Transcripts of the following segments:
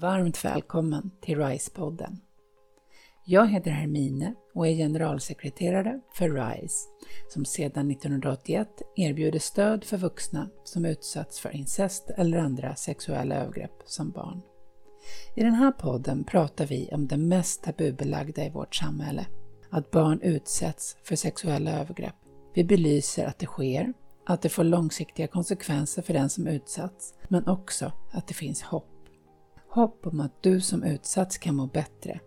Varmt välkommen till RISE-podden. Jag heter Hermine och är generalsekreterare för RISE som sedan 1981 erbjuder stöd för vuxna som utsatts för incest eller andra sexuella övergrepp som barn. I den här podden pratar vi om det mest tabubelagda i vårt samhälle, att barn utsätts för sexuella övergrepp. Vi belyser att det sker, att det får långsiktiga konsekvenser för den som utsatts, men också att det finns hopp. Hopp om att du som utsatts kan må bättre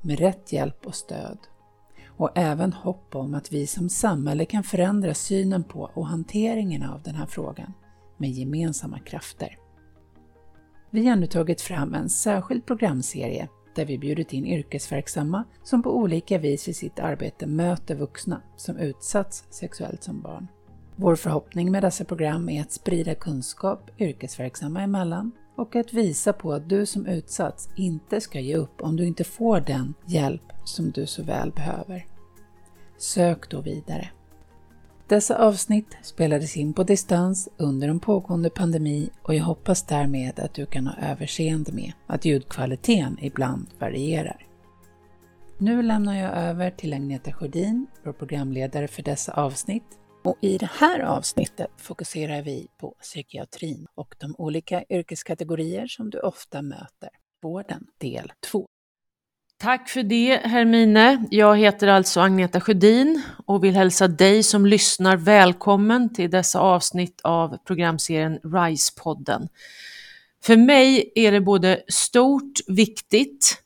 med rätt hjälp och stöd. Och även hopp om att vi som samhälle kan förändra synen på och hanteringen av den här frågan med gemensamma krafter. Vi har nu tagit fram en särskild programserie där vi bjudit in yrkesverksamma som på olika vis i sitt arbete möter vuxna som utsatts sexuellt som barn. Vår förhoppning med dessa program är att sprida kunskap yrkesverksamma emellan och att visa på att du som utsatts inte ska ge upp om du inte får den hjälp som du så väl behöver. Sök då vidare. Dessa avsnitt spelades in på distans under en pågående pandemi och jag hoppas därmed att du kan ha överseende med att ljudkvaliteten ibland varierar. Nu lämnar jag över till Agneta Sjödin, vår programledare för dessa avsnitt, och I det här avsnittet fokuserar vi på psykiatrin och de olika yrkeskategorier som du ofta möter. Vården del 2. Tack för det Hermine. Jag heter alltså Agneta Sjödin och vill hälsa dig som lyssnar välkommen till dessa avsnitt av programserien RISE-podden. För mig är det både stort, viktigt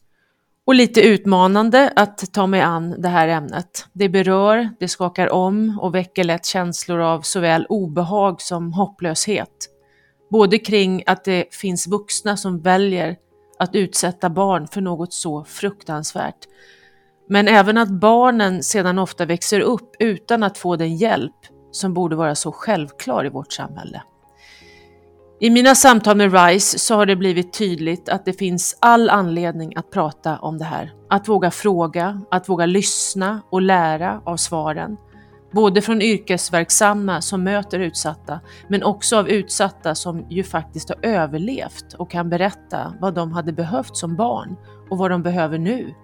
och lite utmanande att ta mig an det här ämnet. Det berör, det skakar om och väcker lätt känslor av såväl obehag som hopplöshet. Både kring att det finns vuxna som väljer att utsätta barn för något så fruktansvärt, men även att barnen sedan ofta växer upp utan att få den hjälp som borde vara så självklar i vårt samhälle. I mina samtal med RISE så har det blivit tydligt att det finns all anledning att prata om det här. Att våga fråga, att våga lyssna och lära av svaren. Både från yrkesverksamma som möter utsatta, men också av utsatta som ju faktiskt har överlevt och kan berätta vad de hade behövt som barn och vad de behöver nu.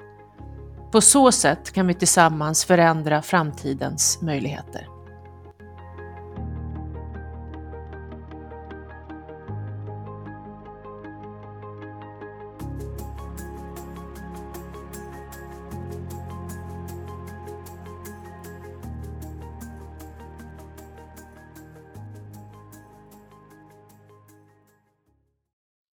På så sätt kan vi tillsammans förändra framtidens möjligheter.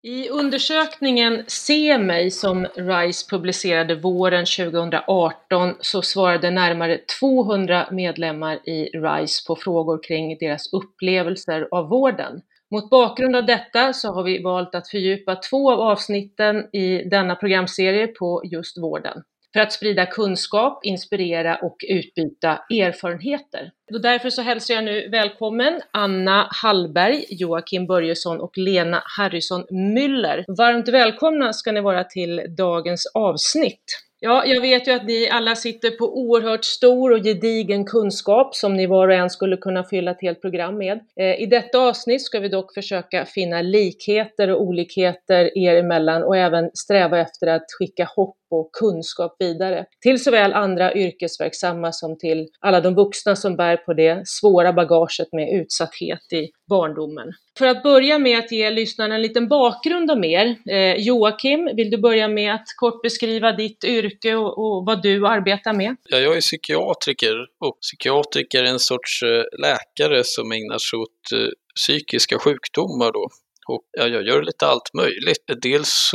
I undersökningen Se mig som RISE publicerade våren 2018 så svarade närmare 200 medlemmar i RISE på frågor kring deras upplevelser av vården. Mot bakgrund av detta så har vi valt att fördjupa två av avsnitten i denna programserie på just vården för att sprida kunskap, inspirera och utbyta erfarenheter. Och därför så hälsar jag nu välkommen Anna Hallberg, Joakim Börjesson och Lena Harrison Müller. Varmt välkomna ska ni vara till dagens avsnitt. Ja, jag vet ju att ni alla sitter på oerhört stor och gedigen kunskap som ni var och en skulle kunna fylla ett helt program med. Eh, I detta avsnitt ska vi dock försöka finna likheter och olikheter er emellan och även sträva efter att skicka hopp och kunskap vidare till såväl andra yrkesverksamma som till alla de vuxna som bär på det svåra bagaget med utsatthet i barndomen. För att börja med att ge lyssnarna en liten bakgrund om er. Eh, Joakim, vill du börja med att kort beskriva ditt yrke och, och, vad du arbetar med? Ja, jag är psykiatriker och psykiatriker är en sorts eh, läkare som ägnar sig åt eh, psykiska sjukdomar då. Och ja, jag gör lite allt möjligt. Dels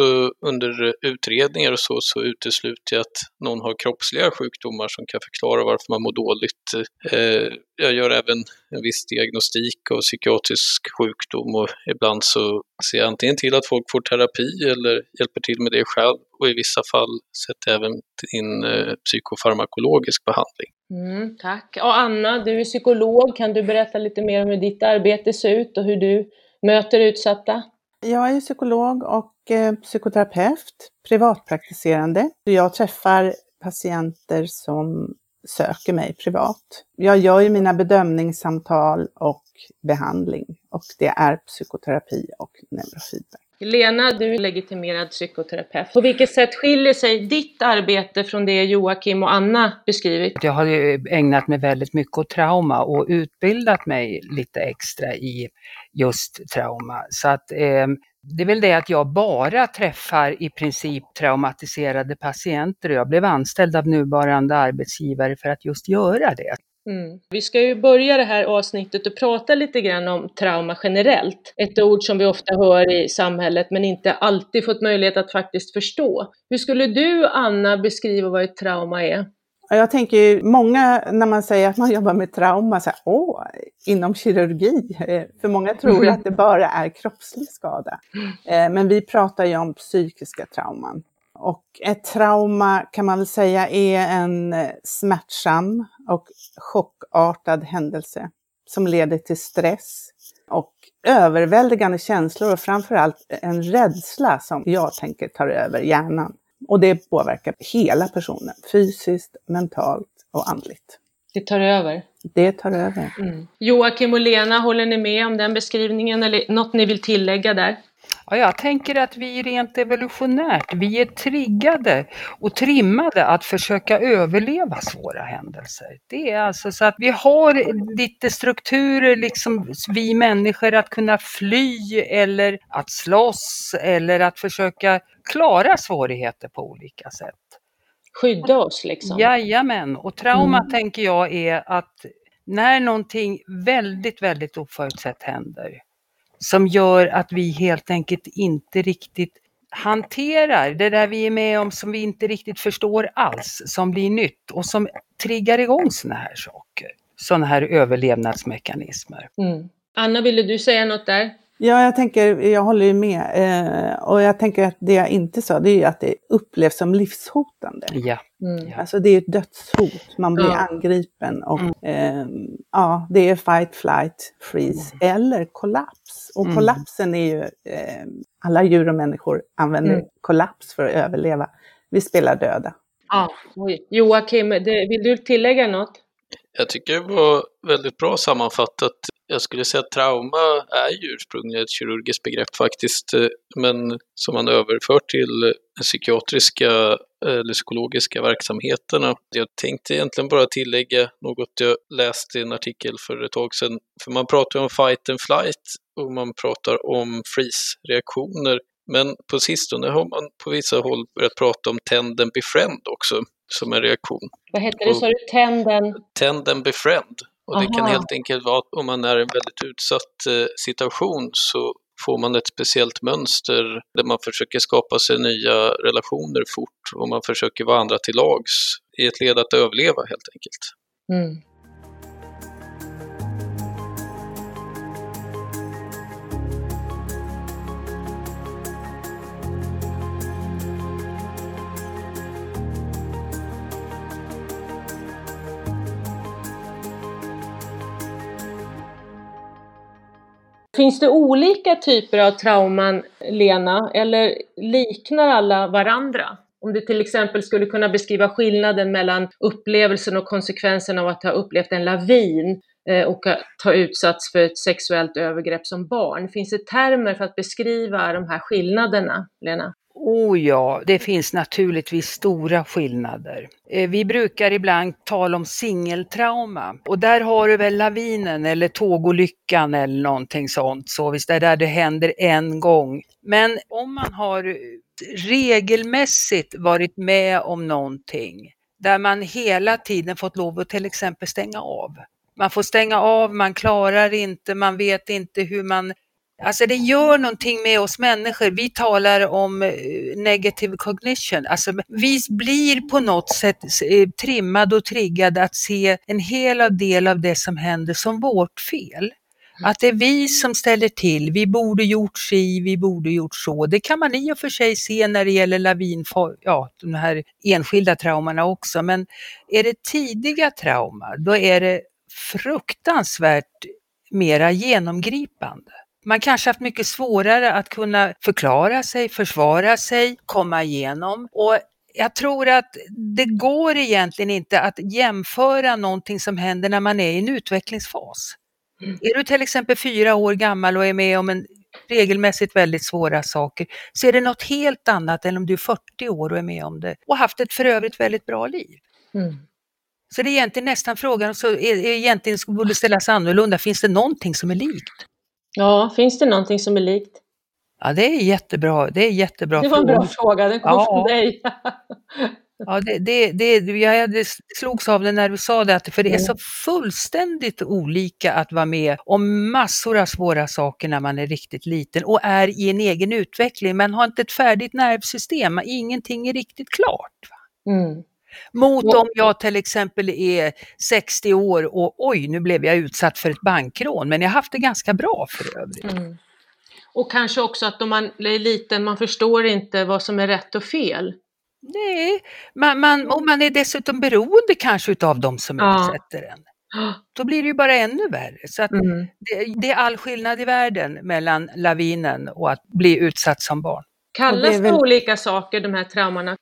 under utredningar och så, så utesluter jag att någon har kroppsliga sjukdomar som kan förklara varför man mår dåligt. Eh, jag gör även en viss diagnostik av psykiatrisk sjukdom och ibland så ser jag antingen till att folk får terapi eller hjälper till med det själv och i vissa fall sätter jag även in eh, psykofarmakologisk behandling. Mm, tack. Och Anna, du är psykolog. Kan du berätta lite mer om hur ditt arbete ser ut och hur du möter utsatta? Jag är psykolog och eh, psykoterapeut, privatpraktiserande. Jag träffar patienter som söker mig privat. Jag gör ju mina bedömningssamtal och behandling och det är psykoterapi och neurofeedback. Lena, du är legitimerad psykoterapeut. På vilket sätt skiljer sig ditt arbete från det Joakim och Anna beskrivit? Jag har ägnat mig väldigt mycket åt trauma och utbildat mig lite extra i just trauma. Så att eh, det är väl det att jag bara träffar i princip traumatiserade patienter och jag blev anställd av nuvarande arbetsgivare för att just göra det. Mm. Vi ska ju börja det här avsnittet och prata lite grann om trauma generellt. Ett ord som vi ofta hör i samhället men inte alltid fått möjlighet att faktiskt förstå. Hur skulle du, Anna, beskriva vad ett trauma är? Jag tänker ju, många när man säger att man jobbar med trauma, så här, åh, inom kirurgi. Eh, för många tror mm. att det bara är kroppslig skada. Eh, men vi pratar ju om psykiska trauman. Och ett trauma kan man väl säga är en eh, smärtsam och chockartad händelse som leder till stress och överväldigande känslor och framförallt en rädsla som jag tänker tar över hjärnan. Och det påverkar hela personen, fysiskt, mentalt och andligt. Det tar över? Det tar över. Mm. Joakim och Lena, håller ni med om den beskrivningen eller något ni vill tillägga där? Ja, jag tänker att vi rent evolutionärt, vi är triggade och trimmade att försöka överleva svåra händelser. Det är alltså så att vi har lite strukturer, liksom vi människor, att kunna fly eller att slåss eller att försöka klara svårigheter på olika sätt. Skydda oss liksom? Jajamän, och trauma mm. tänker jag är att när någonting väldigt, väldigt oförutsett händer, som gör att vi helt enkelt inte riktigt hanterar det där vi är med om som vi inte riktigt förstår alls, som blir nytt och som triggar igång sådana här saker, sådana här överlevnadsmekanismer. Mm. Anna, ville du säga något där? Ja, jag tänker, jag håller ju med. Eh, och jag tänker att det jag inte sa, det är ju att det upplevs som livshotande. Ja. Mm. Alltså det är ett dödshot, man blir ja. angripen och mm. eh, ja, det är fight, flight, freeze mm. eller kollaps. Och mm. kollapsen är ju, eh, alla djur och människor använder mm. kollaps för att överleva. Vi spelar döda. Ja, Joakim, det, vill du tillägga något? Jag tycker det var väldigt bra sammanfattat jag skulle säga att trauma är ju ursprungligen ett kirurgiskt begrepp faktiskt, eh, men som man överför till psykiatriska eh, eller psykologiska verksamheterna. Jag tänkte egentligen bara tillägga något jag läste i en artikel för ett tag sedan. För man pratar om fight and flight och man pratar om freeze-reaktioner. Men på sistone har man på vissa håll börjat prata om tend and befriend också som en reaktion. Vad heter det, sa du? Tend Tend and befriend. Och det kan helt enkelt vara att om man är i en väldigt utsatt eh, situation så får man ett speciellt mönster där man försöker skapa sig nya relationer fort och man försöker vara andra till lags i ett led att överleva helt enkelt. Mm. Finns det olika typer av trauman, Lena, eller liknar alla varandra? Om du till exempel skulle kunna beskriva skillnaden mellan upplevelsen och konsekvensen av att ha upplevt en lavin eh, och att ha utsatts för ett sexuellt övergrepp som barn. Finns det termer för att beskriva de här skillnaderna, Lena? Oh ja, det finns naturligtvis stora skillnader. Eh, vi brukar ibland tala om singeltrauma och där har du väl lavinen eller tågolyckan eller någonting sånt, så visst är det där det händer en gång. Men om man har regelmässigt varit med om någonting där man hela tiden fått lov att till exempel stänga av. Man får stänga av, man klarar inte, man vet inte hur man Alltså det gör någonting med oss människor. Vi talar om eh, negative cognition. Alltså vi blir på något sätt eh, trimmade och triggade att se en hel del av det som händer som vårt fel. Att det är vi som ställer till, vi borde gjort si, vi borde gjort så. Det kan man i och för sig se när det gäller lavin, ja, de här enskilda traumorna också. Men är det tidiga trauma, då är det fruktansvärt mera genomgripande. Man kanske haft mycket svårare att kunna förklara sig, försvara sig, komma igenom. Och jag tror att det går egentligen inte att jämföra någonting som händer när man är i en utvecklingsfas. Mm. Är du till exempel fyra år gammal och är med om en regelmässigt väldigt svåra saker, så är det något helt annat än om du är 40 år och är med om det och haft ett för övrigt väldigt bra liv. Mm. Så det är egentligen nästan frågan, så är, är egentligen borde ställas annorlunda, finns det någonting som är likt? Ja, finns det någonting som är likt? Ja, det är jättebra. Det är jättebra Det var en bra fråga, den kom Ja. från dig. Ja, det, det, det, jag det slogs av det när du sa det, att för det är Mm. så fullständigt olika att vara med om massor av svåra saker när man är riktigt liten och är i en egen utveckling, men har inte ett färdigt nervsystem, ingenting är riktigt klart. Mm. Mot om jag till exempel är 60 år och oj, nu blev jag utsatt för ett bankrån, men jag har haft det ganska bra för övrigt. Mm. Och kanske också att om man är liten, man förstår inte vad som är rätt och fel. Nej, man, man, och man är dessutom beroende kanske utav de som Ja. utsätter en. Då blir det ju bara ännu värre. Så att Mm. det, det är all skillnad i världen mellan lavinen och att bli utsatt som barn. Kallas det väl- olika saker, de här traumorna?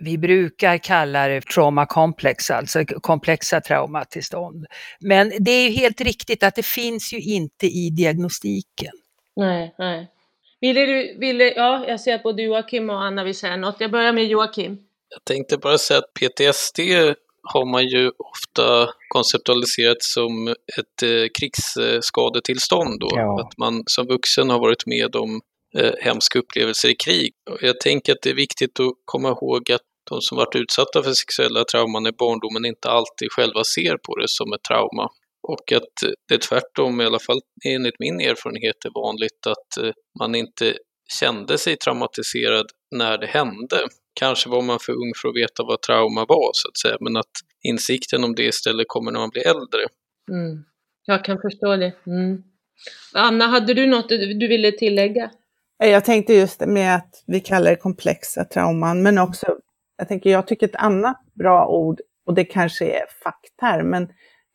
Vi brukar kalla det trauma complex, alltså komplexa traumatillstånd. Men det är ju helt riktigt att det finns ju inte i diagnostiken. Nej, nej. Ville du, ville, ja, jag ser att både Joakim och Anna vill säga något. Jag börjar med Joakim. Jag tänkte bara säga att PTSD har man ju ofta konceptualiserat som ett eh, krigsskadetillstånd då. Ja. Att man som vuxen har varit med om eh, hemska upplevelser i krig. Jag tänker att det är viktigt att komma ihåg att de som varit utsatta för sexuella trauman i barndomen inte alltid själva ser på det som ett trauma. Och att det är tvärtom, i alla fall enligt min erfarenhet, är vanligt att eh, man inte kände sig traumatiserad när det hände. Kanske var man för ung för att veta vad trauma var, så att säga, men att insikten om det istället kommer när man blir äldre. Mm. Jag kan förstå det. Mm. Anna, hade du något du du ville tillägga? Jag tänkte just med att vi kallar det komplexa trauman, men också, jag tänker, jag tycker ett annat bra ord, och det kanske är fackterm, men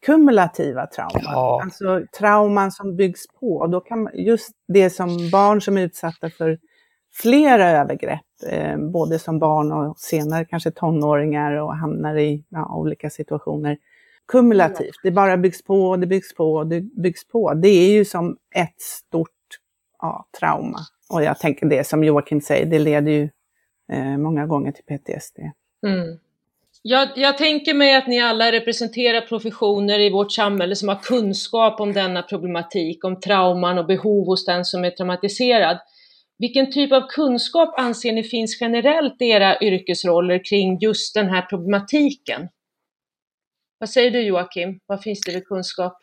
kumulativa trauman. Ja. Alltså trauman som byggs på. Och då kan man, just det som barn som är utsatta för flera övergrepp, eh, både som barn och senare kanske tonåringar och hamnar i ja, olika situationer. Kumulativt, det bara byggs på och det byggs på och det byggs på. Det är ju som ett stort ja, trauma. Och jag tänker det som Joakim säger, det leder ju många gånger till PTSD. Mm. Jag, jag tänker mig att ni alla representerar professioner i vårt samhälle som har kunskap om denna problematik, om trauman och behov hos den som är traumatiserad. Vilken typ av kunskap anser ni finns generellt i era yrkesroller kring just den här problematiken? Vad säger du Joakim? Vad finns det för kunskap?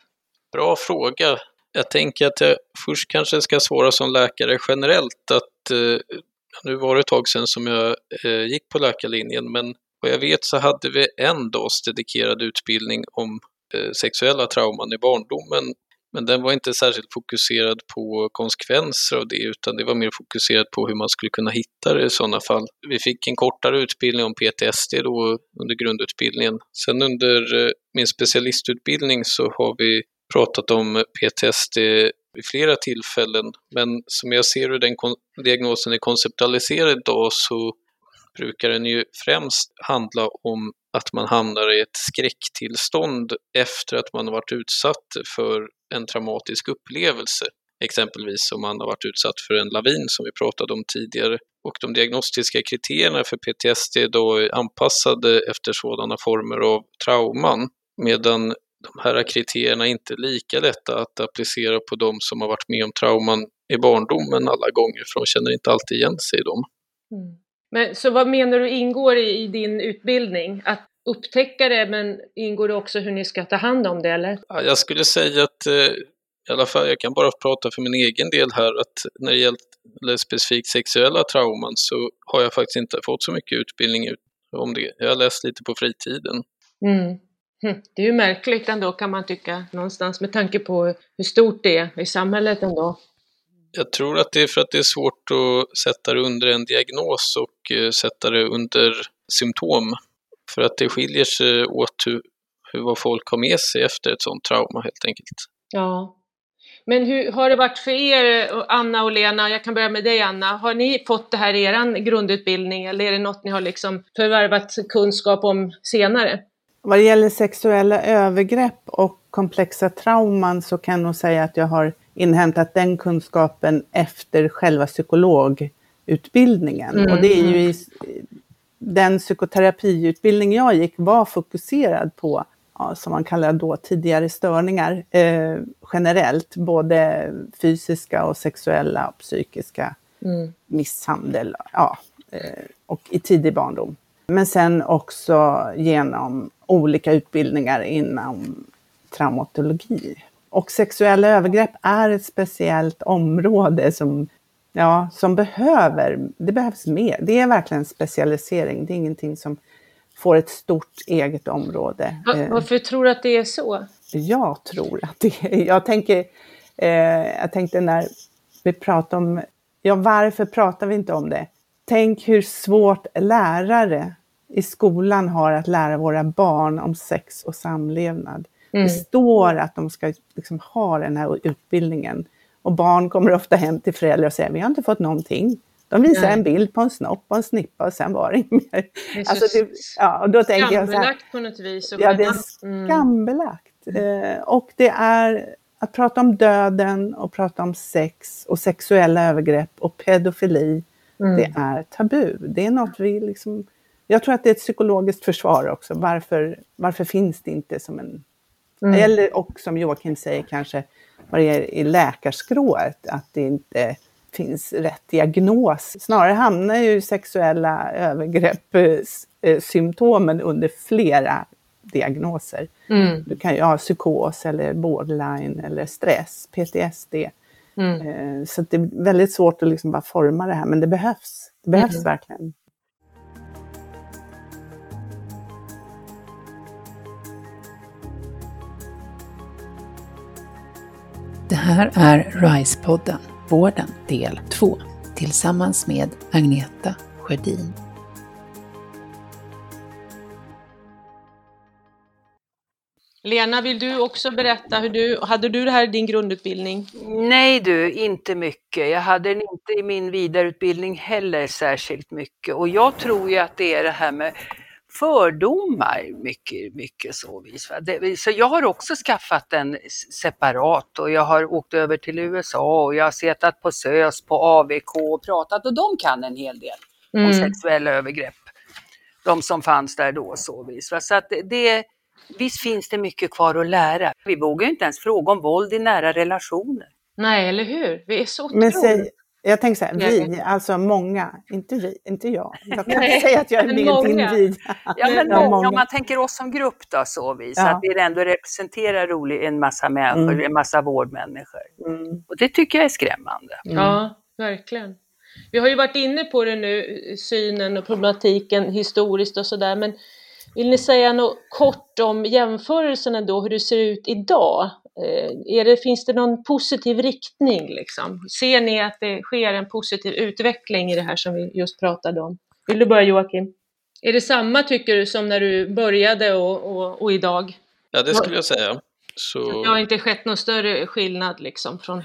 Bra fråga. Jag tänker att jag först kanske ska svara som läkare generellt att eh, nu var det ett tag sedan som jag eh, gick på läkarlinjen, men vad jag vet så hade vi en dags dedikerad utbildning om eh, sexuella trauman i barndomen. Men den var inte särskilt fokuserad på konsekvenser av det, utan det var mer fokuserat på hur man skulle kunna hitta det i sådana fall. Vi fick en kortare utbildning om PTSD då under grundutbildningen. Sen under eh, min specialistutbildning så har vi pratat om PTSD vid flera tillfällen, men som jag ser hur den diagnosen är konceptualiserad idag så brukar den ju främst handla om att man hamnar i ett skräcktillstånd efter att man har varit utsatt för en traumatisk upplevelse. Exempelvis om man har varit utsatt för en lavin som vi pratade om tidigare. Och de diagnostiska kriterierna för PTSD då är anpassade efter sådana former av trauman. Medan de här kriterierna inte är lika lätta att applicera på de som har varit med om trauman i barndomen alla gånger, för de känner inte alltid igen sig i dem. Mm. Men, så vad menar du ingår i, i din utbildning? Att upptäcka det, men ingår det också hur ni ska ta hand om det eller? Ja, jag skulle säga att, eh, i alla fall, jag kan bara prata för min egen del här, att när det gäller specifikt sexuella trauman så har jag faktiskt inte fått så mycket utbildning ut- om det. Jag har läst lite på fritiden. Mm. Hm, Det är ju märkligt ändå kan man tycka någonstans med tanke på hur stort det är i samhället ändå. Jag tror att det är för att det är svårt att sätta det under en diagnos och eh, sätta det under symptom. För att det skiljer sig åt hur, hur vad folk har med sig efter ett sådant trauma helt enkelt. Ja. Men hur har det varit för er, Anna och Lena? Jag kan börja med dig Anna. Har ni fått det här i er grundutbildning eller är det något ni har liksom förvärvat kunskap om senare? Vad det gäller sexuella övergrepp och komplexa trauman så kan jag nog säga att jag har inhämtat den kunskapen efter själva psykologutbildningen. Mm. Och det är ju i, den psykoterapiutbildning jag gick var fokuserad på, ja, som man kallar då tidigare störningar, eh, generellt, både fysiska och sexuella och psykiska, Mm. misshandel, ja, eh, och i tidig barndom. Men sen också genom olika utbildningar inom traumatologi. Och sexuella övergrepp är ett speciellt område som, ja, som behöver, det behövs mer. Det är verkligen specialisering, det är ingenting som får ett stort eget område. Eh, Varför tror du att det är så? jag tror att det är, jag tänker, eh, jag tänkte när vi pratar om, ja varför pratar vi inte om det? Tänk hur svårt lärare i skolan har att lära våra barn om sex och samlevnad. Mm. Det står att de ska liksom ha den här utbildningen. Och barn kommer ofta hem till föräldrar och säger, vi har inte fått någonting. De visar Nej. en bild på en snopp och en snippa och sen var det inget mer. Det Alltså det, ja, och då tänker jag så här, på något vis. Ja, det är. Mm. skambelagt. Eh, och det är att prata om döden och prata om sex och sexuella övergrepp och pedofili. Mm. Det är tabu. Det är något vi liksom... Jag tror att det är ett psykologiskt försvar också. Varför, varför finns det inte som en... Mm. Eller och som Joakim säger kanske vad det är i läkarskrået, att det inte finns rätt diagnos. Snarare hamnar ju sexuella övergrepp, eh, eh, under flera diagnoser. Mm. Du kan ju ha psykos eller borderline eller stress, PTSD. Mm. Eh, Så det är väldigt svårt att liksom bara forma det här, men det behövs. Det behövs Mm. verkligen. Här är RISE-podden, Vården del 2, tillsammans med Agneta Sjödin. Lena, vill du också berätta hur du, hade du det här i din grundutbildning? Nej du, inte mycket. Jag hade den inte i min vidareutbildning heller särskilt mycket. Och jag tror ju att det är det här med fördomar mycket, mycket så vis. Det, så jag har också skaffat den s- separat och jag har åkt över till USA och jag har suttit på SÖS på AVK och pratat och de kan en hel del om Mm. sexuella övergrepp. De som fanns där då så vis. Så att det- visst finns det mycket kvar att lära. Vi vågar ju inte ens fråga om våld i nära relationer. Nej, eller hur? Vi är så otroligt... jag tänker så här, vi, alltså många, inte vi, inte jag. Jag kan inte säga att jag är med många. individ. Ja, men Ja, många, många. om man tänker oss som grupp då så vis, Ja. att vi ändå representerar rolig, en massa människor, Mm. en massa vårdmänniskor. Mm. Och det tycker jag är skrämmande. Ja, verkligen. Vi har ju varit inne på det nu, synen och problematiken historiskt och sådär, men vill ni säga något kort om jämförelsen ändå, hur det ser ut idag? Eh, Är det, finns det någon positiv riktning liksom? Ser ni att det sker en positiv utveckling i det här som vi just pratade om? Vill du börja Joakim? Är det samma tycker du som när du började och, och, och idag? Ja, det skulle jag säga. Så Det har inte skett någon större skillnad liksom från...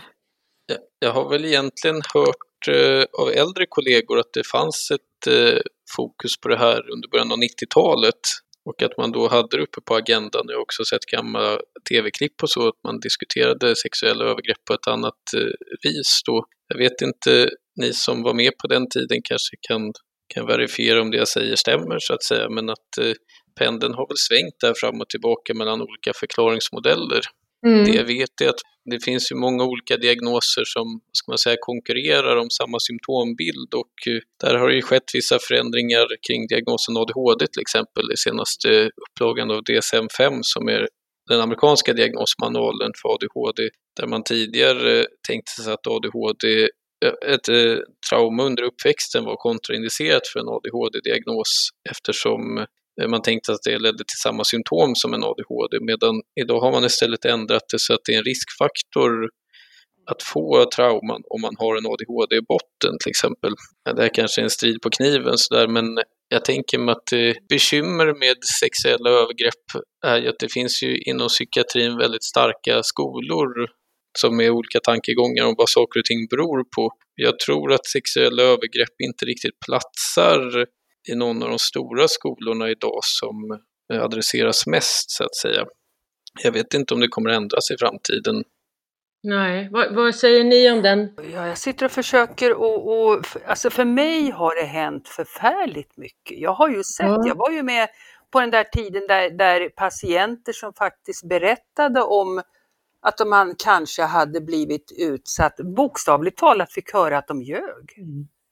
jag, jag har väl egentligen hört eh, av äldre kollegor att det fanns ett eh, fokus på det här under början av 90-talet och att man då hade det uppe på agendan. Jag har också sett gamla tv-klipp och så, att man diskuterade sexuella övergrepp på ett annat eh, vis då. Jag vet inte, ni som var med på den tiden kanske kan, kan verifiera om det jag säger stämmer så att säga, men att eh, pendeln har väl svängt där fram och tillbaka mellan olika förklaringsmodeller. Mm. Det jag vet är att det finns ju många olika diagnoser som ska man säga, konkurrerar om samma symptombild och eh, där har det ju skett vissa förändringar kring diagnosen ADHD till exempel i senaste upplagan av DSM-5 som är den amerikanska diagnosmanualen för ADHD där man tidigare tänkte sig att ADHD eh, ett eh, trauma under uppväxten var kontraindicerat för en ADHD-diagnos eftersom Eh, man tänkte att det ledde till samma symptom som en ADHD, medan idag har man istället ändrat det så att det är en riskfaktor att få trauman om man har en ADHD i botten till exempel. Det här kanske är en strid på kniven sådär, men jag tänker mig att eh, bekymmer med sexuella övergrepp är ju att det finns ju inom psykiatrin väldigt starka skolor som är olika tankegångar om vad saker och ting beror på. Jag tror att sexuella övergrepp inte riktigt platsar i någon av de stora skolorna idag som eh, adresseras mest så att säga. Jag vet inte om det kommer att ändras i framtiden. Nej, vad, vad säger ni om den? Ja, jag sitter och försöker och, och alltså för mig har det hänt förfärligt mycket. Jag har ju sett, Ja. jag var ju med på den där tiden där, där patienter som faktiskt berättade om att de man kanske hade blivit utsatt, bokstavligt talat fick höra att de ljög.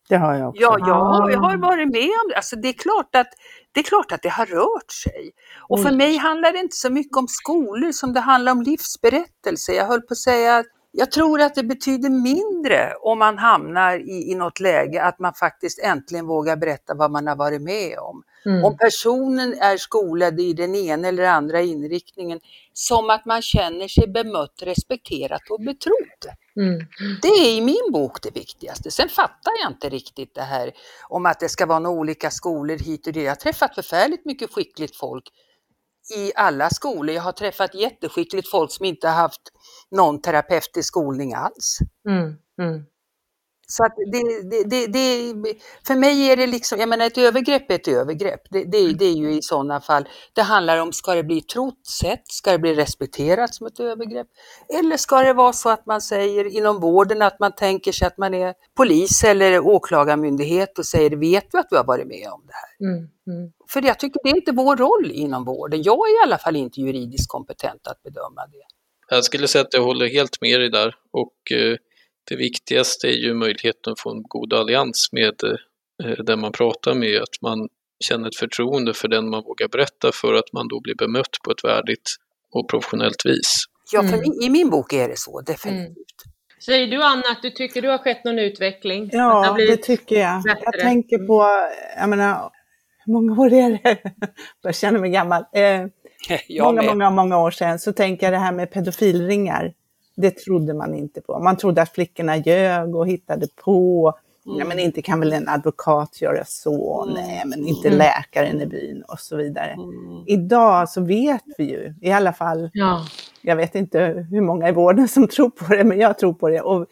Det har jag också. Ja, jag, har- jag har varit med om det. Alltså det, är klart att, det är klart att det har rört sig. Och för Oj. mig handlar det inte så mycket om skolor som det handlar om livsberättelse. Jag höll på att säga att jag tror att det betyder mindre om man hamnar i, i något läge att man faktiskt äntligen vågar berätta vad man har varit med om. Mm. Om personen är skolad i den ena eller andra inriktningen, som att man känner sig bemött, respekterat och betrodd. Mm. Det är i min bok det viktigaste. Sen fattar jag inte riktigt det här om att det ska vara några olika skolor hit och dit. Jag har träffat förfärligt mycket skickligt folk i alla skolor. Jag har träffat jätteskickligt folk som inte har haft någon terapeutisk skolning alls. Mm. Mm. Så att det, det, det, det, för mig är det liksom, jag menar ett övergrepp är ett övergrepp. Det, det, det är ju i sådana fall, det handlar om, ska det bli trott sett? Ska det bli respekterat som ett övergrepp? Eller ska det vara så att man säger inom vården att man tänker sig att man är polis eller åklagarmyndighet och säger, vet du att du har varit med om det här? Mm. Mm. För jag tycker det är inte vår roll inom vården. Jag är i alla fall inte juridiskt kompetent att bedöma det. Jag skulle säga att jag håller helt med dig där och eh, det viktigaste är ju möjligheten att få en god allians med eh, den man pratar med, att man känner ett förtroende för den man vågar berätta för att man då blir bemött på ett värdigt och professionellt vis. Ja, för Mm. i min bok är det så, definitivt. Säger du Anna att du tycker du har skett någon utveckling? Det Ja, blivit- det tycker jag. bättre. Jag tänker på, jag menar, hur många år är det? Jag känner mig gammal. Eh, många, med. många, många år sedan så tänker jag det här med pedofilringar. Det trodde man inte på. Man trodde att flickorna ljög och hittade på. Nej, men inte kan väl en advokat göra så? Mm. Nej, men inte Mm. läkaren i byn och så vidare. Mm. Idag så vet vi ju, i alla fall, Ja. jag vet inte hur många i vården som tror på det, men jag tror på det. Och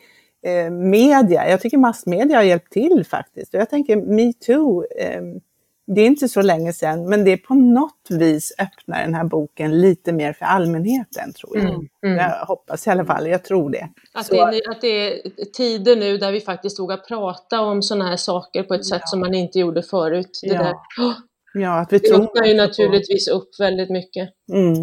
eh, media, jag tycker massmedia har hjälpt till faktiskt. Och jag tänker metoo, eh, det är inte så länge sedan, men det är på något vis öppnar den här boken lite mer för allmänheten, tror jag. Mm. Mm. Jag hoppas i alla fall, jag tror det. Att, Så- det är, att det är tider nu där vi faktiskt vågar prata om sådana här saker på ett sätt som man inte gjorde förut. Det, Ja. där, Åh, Ja, att vi det tror öppnar ju på- naturligtvis upp väldigt mycket. Mm.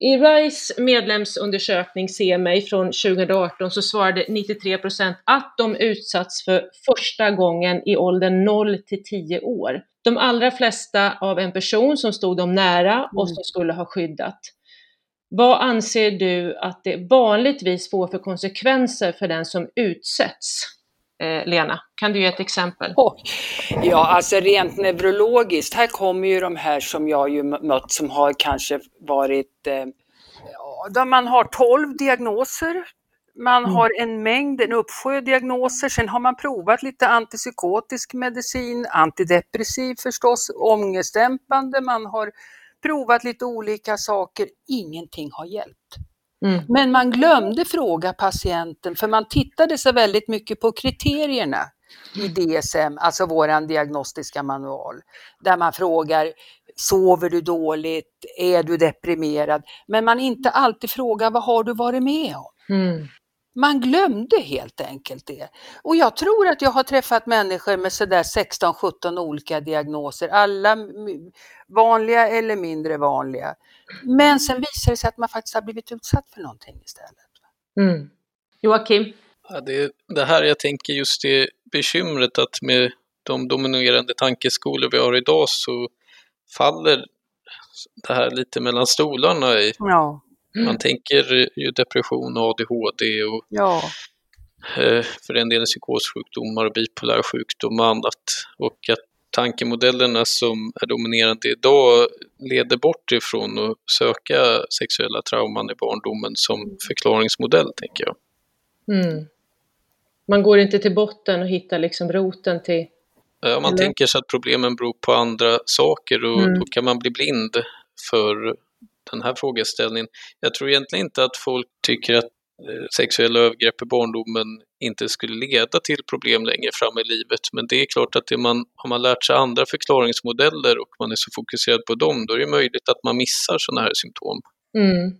Mm. I RISE medlemsundersökning Se mig från 2018 så svarade 93 procent att de utsatts för första gången i åldern 0 till 10 år. De allra flesta av en person som stod dem nära och som skulle ha skyddat. Vad anser du att det vanligtvis får för konsekvenser för den som utsätts? Eh, Lena, kan du ge ett exempel? Oj. Ja, alltså rent neurologiskt, här kommer ju de här som jag ju mött som har kanske varit, eh, man har 12 diagnoser. Man har en mängd, en uppsjö diagnoser. Sen har man provat lite antipsykotisk medicin, antidepressiv förstås, ångestdämpande. Man har provat lite olika saker. Ingenting har hjälpt. Mm. Men man glömde fråga patienten, för man tittade så väldigt mycket på kriterierna i DSM, alltså våran diagnostiska manual, där man frågar sover du dåligt, är du deprimerad? Men man inte alltid frågar vad har du varit med om? Mm. Man glömde helt enkelt det. Och jag tror att jag har träffat människor med sådär 16-17 olika diagnoser, alla vanliga eller mindre vanliga. Men sen visar det sig att man faktiskt har blivit utsatt för någonting istället. Mm. Joakim? Ja, det det här jag tänker just det bekymret att med de dominerande tankeskolor vi har idag så faller det här lite mellan stolarna. I, Ja, man tänker ju depression och ADHD och ja. eh, för den delen psykossjukdomar och bipolär sjukdom och annat. Och att tankemodellerna som är dominerande idag leder bort ifrån att söka sexuella trauman i barndomen som förklaringsmodell, tänker jag. Mm. Man går inte till botten och hittar liksom roten till... Ja, man Eller? tänker sig att problemen beror på andra saker och Mm. då kan man bli blind för den här frågeställningen. Jag tror egentligen inte att folk tycker att eh, sexuella övergrepp i barndomen inte skulle leda till problem längre fram i livet. Men det är klart att det man, har man lärt sig andra förklaringsmodeller och man är så fokuserad på dem, då är det möjligt att man missar sådana här symptom. Mm.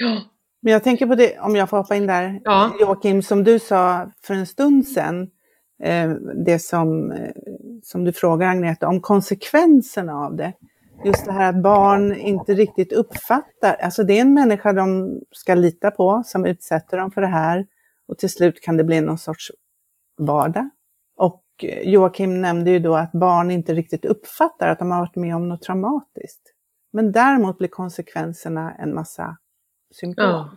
Ja, Men jag tänker på det, om jag får hoppa in där, Ja. Joakim, som du sa för en stund sedan, eh, det som, eh, som du frågar Agneta, om konsekvenserna av det. Just det här att barn inte riktigt uppfattar, alltså det är en människa de ska lita på som utsätter dem för det här och till slut kan det bli någon sorts vardag. Och eh, Joakim nämnde ju då att barn inte riktigt uppfattar att de har varit med om något traumatiskt. Men däremot blir konsekvenserna en massa symptom. Ja.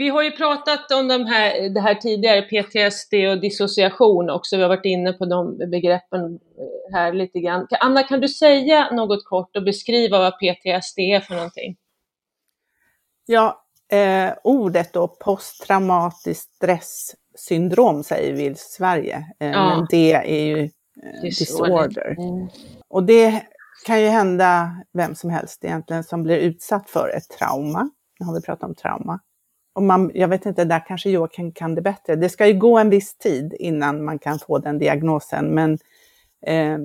Vi har ju pratat om de här, det här tidigare, PTSD och dissociation också. Vi har varit inne på de begreppen eh, här lite grann. Anna, kan du säga något kort och beskriva vad PTSD är för någonting? Ja, eh, ordet då, posttraumatiskt stresssyndrom säger vi i Sverige, eh, Ja. men det är ju eh, disorder. Mm. Och det kan ju hända vem som helst egentligen som blir utsatt för ett trauma. Nu har vi pratat om trauma. Och man, jag vet inte, där kanske Joakim kan det bättre. Det ska ju gå en viss tid innan man kan få den diagnosen, men eh,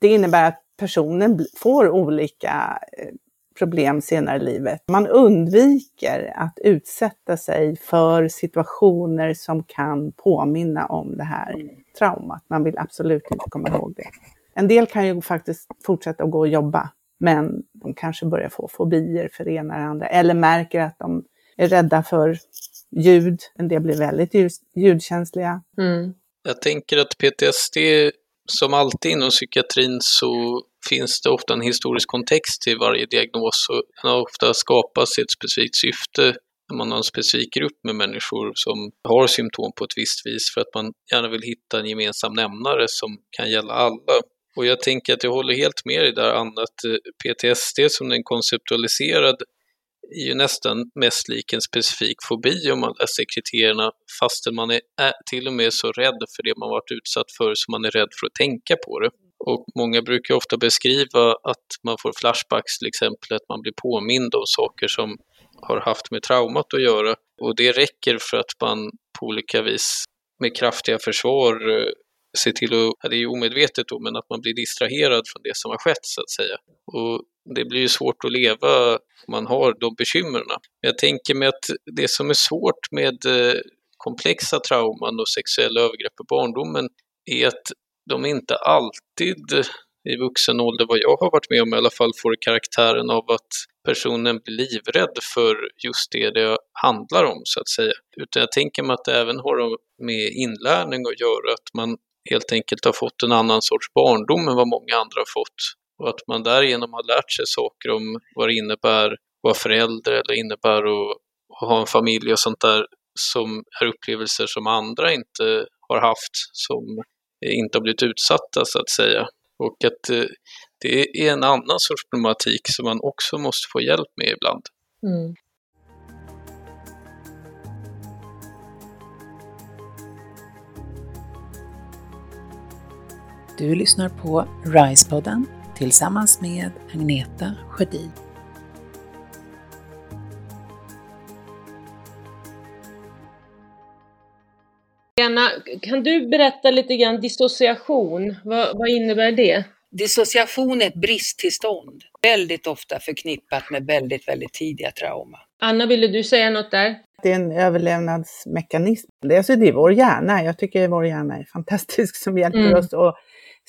det innebär att personen får olika eh, problem senare i livet. Man undviker att utsätta sig för situationer som kan påminna om det här traumat. Man vill absolut inte komma ihåg det. En del kan ju faktiskt fortsätta att gå och jobba, men de kanske börjar få fobier för det ena eller andra, eller märker att de är rädda för ljud. En del blir väldigt ljud, ljudkänsliga. Mm. Jag tänker att PTSD, som alltid inom psykiatrin så finns det ofta en historisk kontext till varje diagnos och den har ofta skapats i ett specifikt syfte när man har en specifik grupp med människor som har symptom på ett visst vis för att man gärna vill hitta en gemensam nämnare som kan gälla alla. Och jag tänker att jag håller helt med dig där Anna, att PTSD som den är konceptualiserad är ju nästan mest lik en specifik fobi om man läser kriterierna fastän man är, till och med så rädd för det man varit utsatt för så man är rädd för att tänka på det. Och många brukar ofta beskriva att man får flashbacks till exempel, att man blir påmind om saker som har haft med traumat att göra. Och det räcker för att man på olika vis med kraftiga försvar eh, se ser till att, ja, det är ju omedvetet då, men att man blir distraherad från det som har skett så att säga. Och det blir ju svårt att leva om man har de bekymren. Jag tänker mig att det som är svårt med eh, komplexa trauman och sexuella övergrepp i barndomen är att de inte alltid eh, i vuxen ålder, vad jag har varit med om i alla fall, får karaktären av att personen blir livrädd för just det det handlar om så att säga. Utan jag tänker mig att det även har med inlärning att göra, att man helt enkelt har fått en annan sorts barndom än vad många andra har fått. Och att man därigenom har lärt sig saker om vad det innebär att vara förälder eller innebär att, ha en familj och sånt där som är upplevelser som andra inte har haft, som inte har blivit utsatta så att säga. Och att eh, det är en annan sorts problematik som man också måste få hjälp med ibland. Mm. Du lyssnar på RISE-podden tillsammans med Agneta Sjödin. Lena, kan du berätta lite grann dissociation? Vad, vad innebär det? Dissociation är ett bristtillstånd, väldigt ofta förknippat med väldigt, väldigt tidiga trauma. Anna, ville du säga något där? Det är en överlevnadsmekanism. Det är, alltså, det är vår hjärna. Jag tycker vår hjärna är fantastisk som hjälper Mm. oss att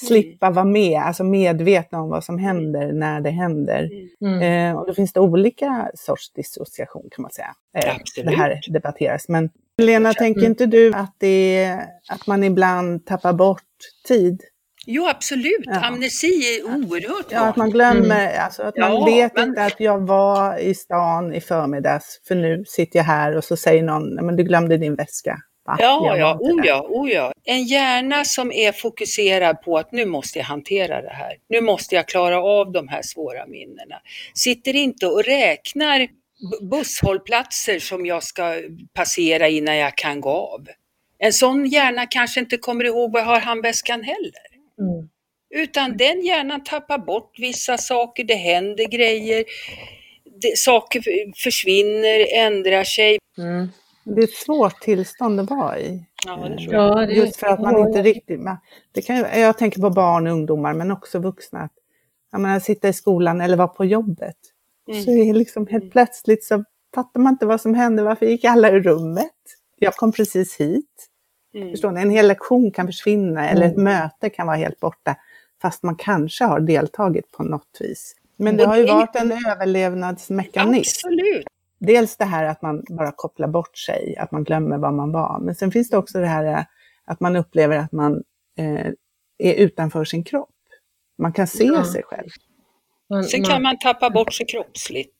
slippa vara med, alltså medvetna om vad som händer när det händer. Mm. Eh, och då finns det olika sorts dissociation kan man säga. Eh, det här debatteras. Men Lena, tänker inte du att, det att man ibland tappar bort tid? Jo, absolut. Ja. Amnesi är oerhört Ja, att man glömmer, alltså att man Ja, vet men- inte att jag var i stan i förmiddags, för nu sitter jag här och så säger någon, "Nej, men du glömde din väska. Va? Ja, var ja, oh där." ja, oh ja. En hjärna som är fokuserad på att nu måste jag hantera det här. Nu måste jag klara av de här svåra minnena. Sitter inte och räknar busshållplatser som jag ska passera innan jag kan gå av. En sån hjärna kanske inte kommer ihåg vad jag har handväskan heller. Mm. Utan den hjärnan tappar bort vissa saker, det händer grejer, det, saker försvinner, ändrar sig. Mm. Det är ett svårt tillstånd att vara i. Ja, det tror jag. Ja, det, Just för att man inte riktigt... man- Det kan, ju- jag tänker på barn och ungdomar, men också vuxna. Att, jag menar, sitta i skolan eller vara på jobbet. Mm. Så är det liksom helt plötsligt så fattar man inte vad som hände. Varför gick alla i rummet? Jag kom precis hit. Mm. Förstår ni? En hel lektion kan försvinna eller ett möte kan vara helt borta. Fast man kanske har deltagit på något vis. Men det har ju varit en överlevnadsmekanism. Absolut. Dels det här att man bara kopplar bort sig, att man glömmer vad man var. Men sen finns det också det här eh, att man upplever att man eh, är utanför sin kropp. Man kan se Ja. sig själv. man, Sen kan man tappa bort sig kroppsligt.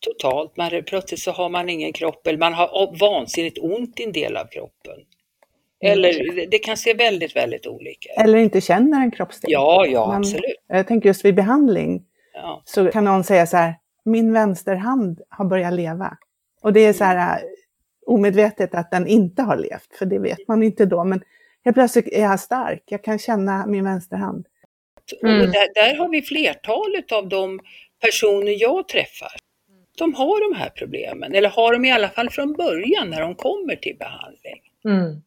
Totalt. Man, plötsligt så har man ingen kropp eller man har vansinnigt ont i en del av kroppen. Eller det- det kan se väldigt, väldigt olika ut. Eller inte känner en kroppsdel. Ja, ja, Man- absolut. Jag tänker just vid behandling Ja. så kan någon säga så här, min vänsterhand har börjat leva. Och det är så här eh, omedvetet att den inte har levt, för det vet man inte då. Men helt plötsligt är jag stark, jag kan känna min vänsterhand. Mm. Och där, där har vi flertalet av de personer jag träffar. De har de här problemen, eller har de i alla fall från början när de kommer till behandling. Mm.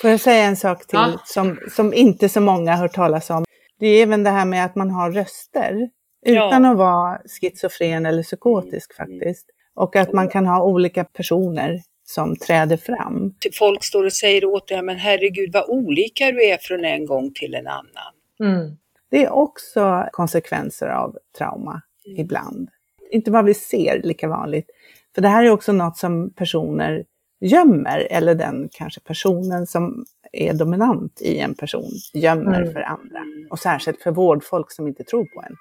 Får jag säga en sak till Ja. som, som inte så många har hört talas om? Det är även det här med att man har röster utan att vara schizofren eller psykotisk faktiskt. Och att man kan ha olika personer som träder fram. Folk står och säger åt dig, men herregud vad olika du är från en gång till en annan. Mm. Det är också konsekvenser av trauma ibland. Inte vad vi ser lika vanligt. För det här är också något som personer gömmer, eller den kanske personen som är dominant i en person gömmer Mm. för andra. Och särskilt för vårdfolk som inte tror på en.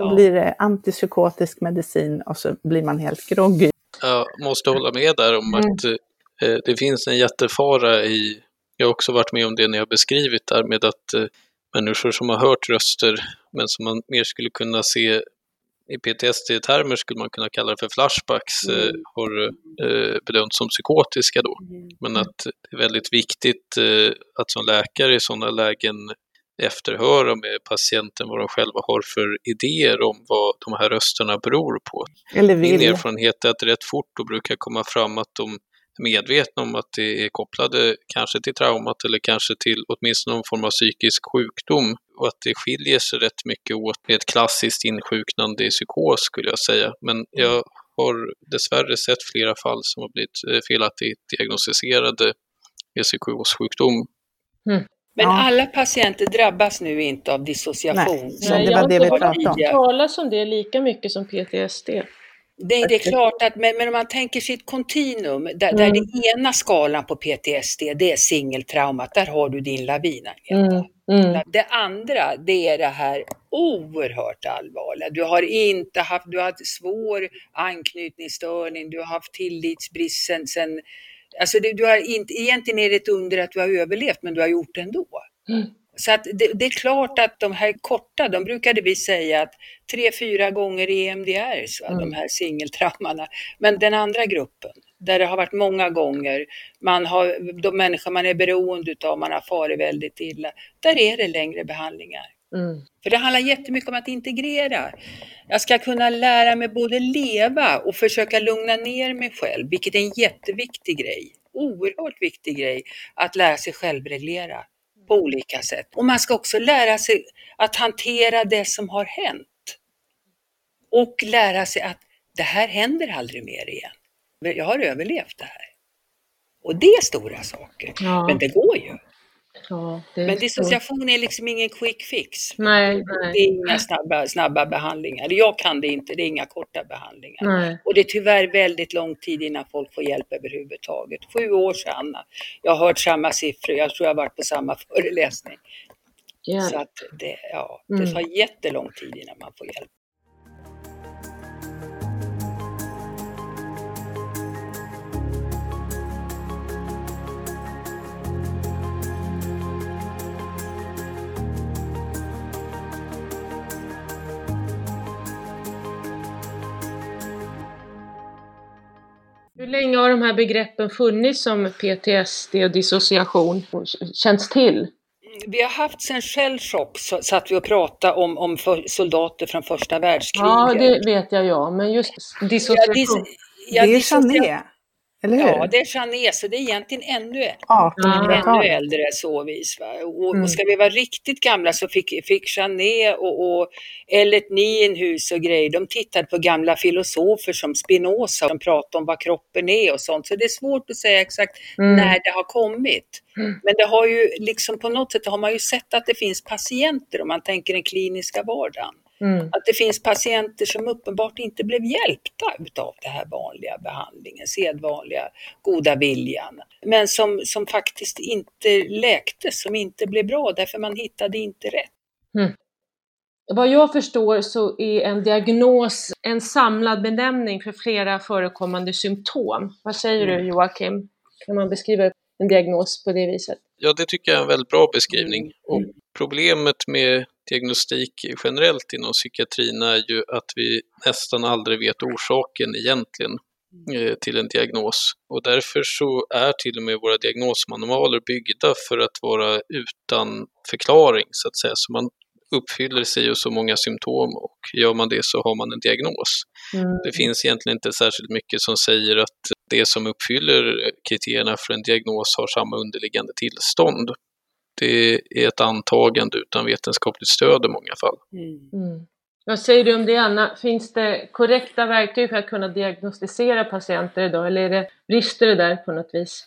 Då Ja. blir det antipsykotisk medicin och så blir man helt groggy. Jag måste hålla med där om Mm. att eh, det finns en jättefara i, jag har också varit med om det när jag beskrivit där med att eh, människor som har hört röster men som man mer skulle kunna se i PTSD-termer skulle man kunna kalla det för flashbacks, eh, Mm. har eh, bedömts som psykotiska då. Men att det är väldigt viktigt eh, att som läkare i sådana lägen efterhöra med patienten vad de själva har för idéer om vad de här rösterna beror på. Eller Min vill. erfarenhet är att rätt fort då brukar komma fram att de är medvetna om att det är kopplade kanske till traumat eller kanske till åtminstone någon form av psykisk sjukdom och att det skiljer sig rätt mycket åt med ett klassiskt insjuknande i psykos skulle jag säga. Men jag har dessvärre sett flera fall som har blivit eh, felaktigt diagnostiserade med psykossjukdom. Men Ja. alla patienter drabbas nu inte av dissociation. Nej, som Nej, det jag var det inte vi pratade om. tidigare. talas om det lika mycket som PTSD. Det, det är klart att, men, men om man tänker sig ett kontinuum, där, där Mm. den ena skalan på PTSD, det är singeltraumat, där har du din lavin. Mm. Mm. Det andra, det är det här oerhört allvarliga. Du har inte haft, du har haft svår anknytningsstörning, du har haft tillitsbrist sen, sen alltså det, du har inte, egentligen är det ett under att du har överlevt, men du har gjort det ändå. Mm. Så att det, det är klart att de här korta, de brukade vi säga att tre, fyra gånger i EMDR, så, Mm. de här singeltraumarna. Men den andra gruppen, där det har varit många gånger, man har, de människor man är beroende av, man har farit väldigt illa, där är det längre behandlingar. Mm. För det handlar jättemycket om att integrera. Jag ska kunna lära mig både leva och försöka lugna ner mig själv, vilket är en jätteviktig grej. Oerhört viktig grej att lära sig självreglera på olika sätt. Och man ska också lära sig att hantera det som har hänt. Och lära sig att det här händer aldrig mer igen. Jag har överlevt det här. Och det är stora saker. Ja. Men det går ju. Ja, det Men så. dissociation är liksom ingen quick fix. Nej, Det nej, är inga snabba, snabba behandlingar. Jag kan det inte, det är inga korta behandlingar. nej. Och det är tyvärr väldigt lång tid innan folk får hjälp överhuvudtaget. Sju år sedan. Jag har hört samma siffror, jag tror jag har varit på samma föreläsning. Så Hjälp. att det, ja, det Mm. tar jättelång tid innan man får hjälp. Hur länge har de här begreppen funnits som PTSD och dissociation och känts till? Vi har haft sen Shellshock, så satt vi och pratade om, om för, soldater från första världskriget. Ja, det vet jag ja, men just Ja, dissociation. dis- ja, det är Jané, eller hur? Ja, det är Jané, så det är egentligen ännu, ännu 1800-talet. äldre så vis. Va? Och, Mm. och ska vi vara riktigt gamla så fick, fick Jané och, och Ellet Nienhus och grejer, de tittade på gamla filosofer som Spinoza, som pratade om vad kroppen är och sånt. Så det är svårt att säga exakt Mm. när det har kommit. Mm. Men det har ju liksom på något sätt har man ju sett att det finns patienter om man tänker den kliniska vardagen. Mm. Att det finns patienter som uppenbart inte blev hjälpta utav den här vanliga behandlingen, sedvanliga goda viljan. Men som, som faktiskt inte läktes, som inte blev bra därför man hittade inte rätt. Vad jag förstår så är en diagnos en samlad benämning för flera förekommande symptom. Vad säger du Joakim? Kan man beskriva en diagnos på det viset? Ja, det tycker jag är en väldigt bra beskrivning. Och problemet med diagnostik generellt inom psykiatrin är ju att vi nästan aldrig vet orsaken egentligen eh, till en diagnos. Och därför så är till och med våra diagnosmanualer byggda för att vara utan förklaring så att säga. Så man uppfyller sig och så många symptom och gör man det så har man en diagnos. Mm. Det finns egentligen inte särskilt mycket som säger att det som uppfyller kriterierna för en diagnos har samma underliggande tillstånd. Det är ett antagande utan vetenskapligt stöd i många fall. Mm. Vad säger du om det Anna? Finns det korrekta verktyg för att kunna diagnostisera patienter idag eller är det, brister det där på något vis?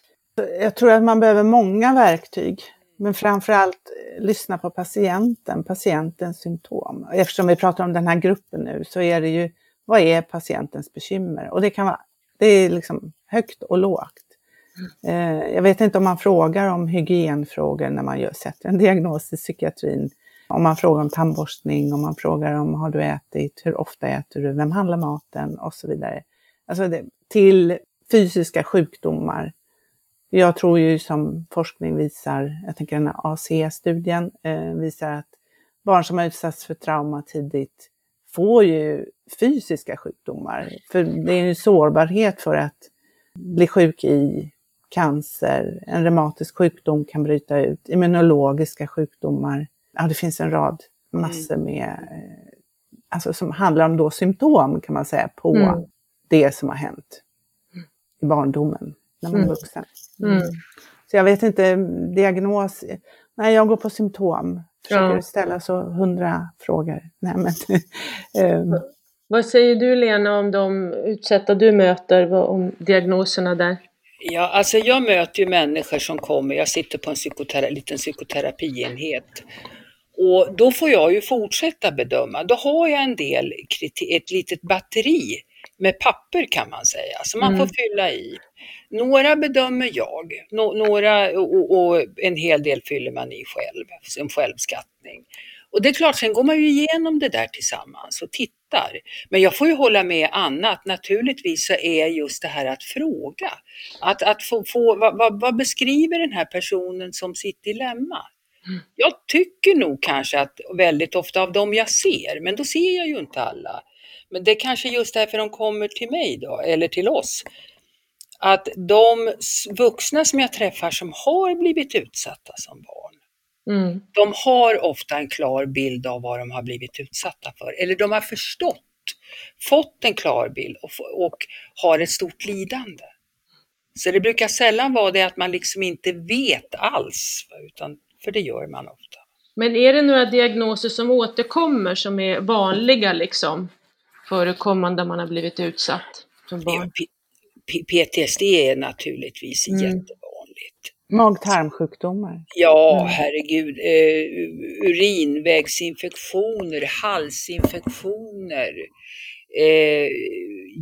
Jag tror att man behöver många verktyg, men framförallt lyssna på patienten, patientens symptom. Eftersom vi pratar om den här gruppen nu så är det ju, vad är patientens bekymmer? Och det kan vara, det är liksom högt och lågt. Eh, Jag vet inte om man frågar om hygienfrågor när man gör, sätter en diagnos i psykiatrin. Om man frågar om tandborstning, om man frågar om har du ätit, hur ofta äter du, vem handlar maten och så vidare. Alltså det, till fysiska sjukdomar. Jag tror ju som forskning visar, jag tänker den här AC-studien eh, visar att barn som har utsatts för trauma tidigt får ju fysiska sjukdomar. För det är en sårbarhet för att bli sjuk i cancer, en reumatisk sjukdom kan bryta ut, immunologiska sjukdomar. Ja, det finns en rad massor med, eh, alltså som handlar om då symptom kan man säga på Mm. det som har hänt i barndomen när man är Mm. vuxen. Mm. Så jag vet inte, diagnos, nej jag går på symptom. Försöker Ja. ställa så hundra frågor. Nej, men, ehm, Vad säger du Lena om de utsatta du möter, om diagnoserna där? Ja, alltså jag möter ju människor som kommer, jag sitter på en psykotera, liten psykoterapienhet. Och då får jag ju fortsätta bedöma. Då har jag en del, ett litet batteri med papper kan man säga, som man Mm. får fylla i. Några bedömer jag, nå- några och, och en hel del fyller man i själv, som självskattning. Och det är klart, sen går man ju igenom det där tillsammans och tittar. Men jag får ju hålla med Anna att naturligtvis så är just det här att fråga. Att, att få, få, vad, vad, vad beskriver den här personen som sitt dilemma? Jag tycker nog kanske att väldigt ofta av dem jag ser, men då ser jag ju inte alla. Men det är kanske just därför de kommer till mig då, eller till oss. Att de vuxna som jag träffar som har blivit utsatta som barn, Mm. de har ofta en klar bild av vad de har blivit utsatta för. Eller de har förstått, fått en klar bild och, och har ett stort lidande. Så det brukar sällan vara det att man liksom inte vet alls, utan, för det gör man ofta. Men är det några diagnoser som återkommer som är vanliga liksom? Förekommande man har blivit utsatt som barn? PTSD är naturligtvis Mm. jättevanligt. Mag-tarmsjukdomar. Ja, Mm. herregud. Eh, urinvägsinfektioner, halsinfektioner, eh,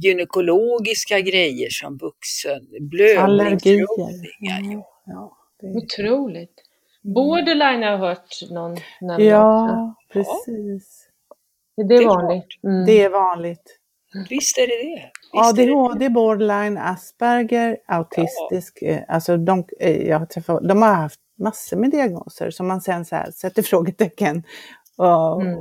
gynekologiska grejer som vuxen, blödningsrubbningar. Mm. Ja, det, Otroligt. Borderline har jag hört någon nämna också. ja precis. Är Det det är vanligt? Mm. Det är vanligt. Visst är det det. Visst är det ADHD, borderline, Asperger, autistisk. eh, Alltså de, eh, jag har träffat, de har haft massor med diagnoser som man sen så här sätter frågetecken. Och, Mm.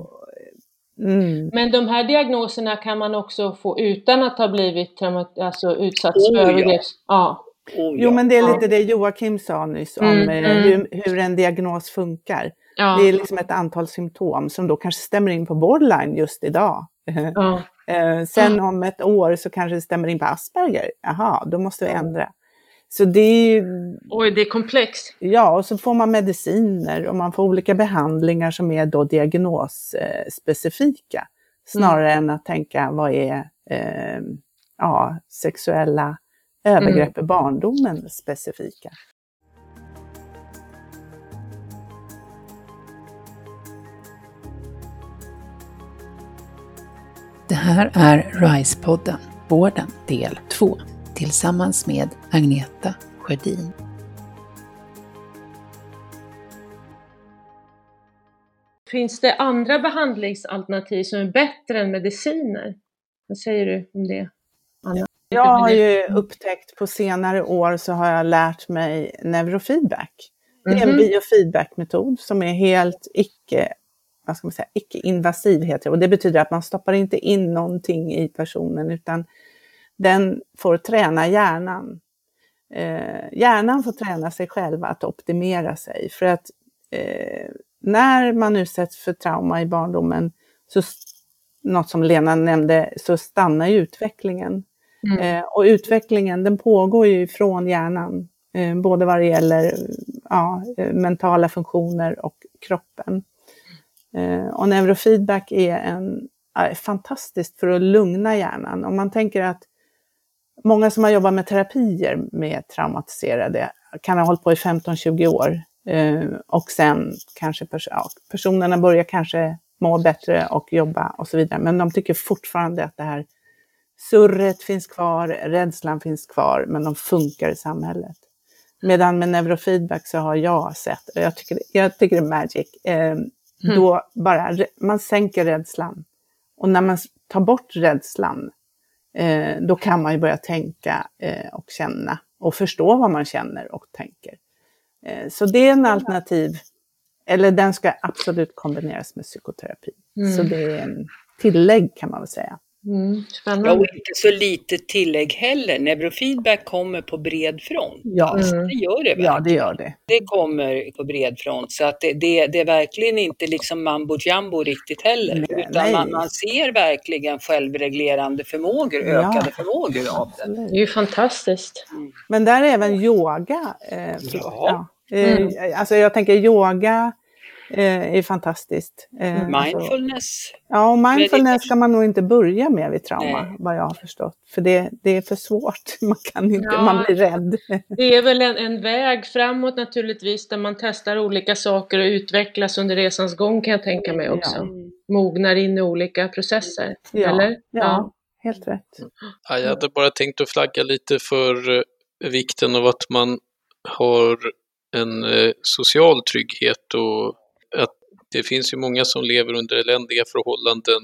mm. Men de här diagnoserna kan man också få utan att ha blivit traumat- alltså utsatts Oh, för ja. övergrepp? Ja. Oh, Jo, ja. men det är Ja. lite det Joakim sa nyss om Mm, eh, mm. Hur, hur en diagnos funkar. Ja, Det är liksom ett antal symptom som då kanske stämmer in på borderline just idag. ja. Eh, Sen om ett år så kanske det stämmer in på Asperger. Jaha, då måste vi ändra. Så det är ju, Oj, det är komplext. ja, och så får man mediciner och man får olika behandlingar som är då diagnosspecifika. Snarare än att tänka vad är eh, ja, sexuella övergrepp i barndomen specifika. Det här är RISE-podden, Vården del 2, tillsammans med Agneta Sjödin. Finns det andra behandlingsalternativ som är bättre än mediciner? Vad säger du om det? Anna? Jag har ju upptäckt på senare år så har jag lärt mig neurofeedback. Det är en Mhm. biofeedbackmetod som är helt icke, vad ska man säga, icke-invasiv heter det. Och det betyder att man stoppar inte in någonting i personen utan den får träna hjärnan. Eh, hjärnan får träna sig själv att optimera sig. För att eh, när man utsätts för trauma i barndomen, så, något som Lena nämnde, så stannar ju utvecklingen. Mm. Eh, och utvecklingen den pågår ju från hjärnan, eh, både vad det gäller ja, eh, mentala funktioner och kroppen. Eh, och neurofeedback är en, är fantastiskt för att lugna hjärnan. Om man tänker att många som har jobbat med terapier med traumatiserade kan ha hållit på i 15-20 år. Eh, och sen kanske pers ja, personerna börjar kanske må bättre och jobba och så vidare. Men de tycker fortfarande att det här surret finns kvar, rädslan finns kvar, men de funkar i samhället. Medan med neurofeedback så har jag sett, och jag tycker, jag tycker det är magic, eh, eh, då bara man sänker rädslan. Och när man tar bort rädslan, eh, då kan man ju börja tänka eh, och känna och förstå vad man känner och tänker. Eh, så det är en alternativ, eller den ska absolut kombineras med psykoterapi. Mm. Så det är en tillägg kan man väl säga. Mm, Ja, spännande. och inte så lite tillägg heller. Neurofeedback kommer på bred front. Ja, Mm. Det gör det ja verkligen. det gör det. Det kommer på bred front. Så att det, det, det är verkligen inte liksom mambo jumbo riktigt heller. Nej, utan nej. man, man ser verkligen självreglerande förmågor, Ja. ökade förmågor av det. Absolut. Det är ju fantastiskt. Men där är även yoga. Eh, Ja. Eh, Mm. Alltså jag tänker yoga eh, är fantastiskt. Eh, alltså, Mindfulness. ja, och mindfulness ska man nog inte börja med vid trauma, Nej. vad jag har förstått. För det, det är för svårt, man kan inte, Ja. man blir rädd. Det är väl en, en väg framåt naturligtvis där man testar olika saker och utvecklas under resans gång kan jag tänka mig också. Ja. Mognar in i olika processer, Ja, eller? Ja, helt rätt. Ja, jag hade bara tänkt att flagga lite för eh, vikten av att man har en eh, social trygghet och det finns ju många som lever under eländiga förhållanden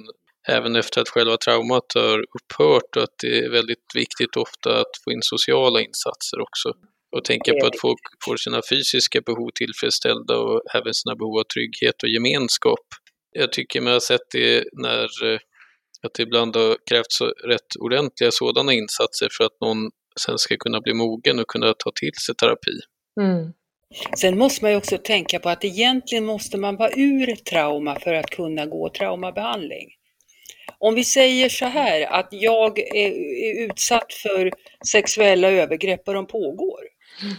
även efter att själva traumat har upphört och att det är väldigt viktigt ofta att få in sociala insatser också. Och tänka på att folk får sina fysiska behov tillfredsställda och även sina behov av trygghet och gemenskap. Jag tycker man har sett det när eh, att det ibland har krävts rätt ordentliga sådana insatser för att någon sen ska kunna bli mogen och kunna ta till sig terapi. Mm. Sen måste man ju också tänka på att egentligen måste man vara ur trauma för att kunna gå traumabehandling. Om vi säger så här att jag är, är utsatt för sexuella övergrepp och de pågår.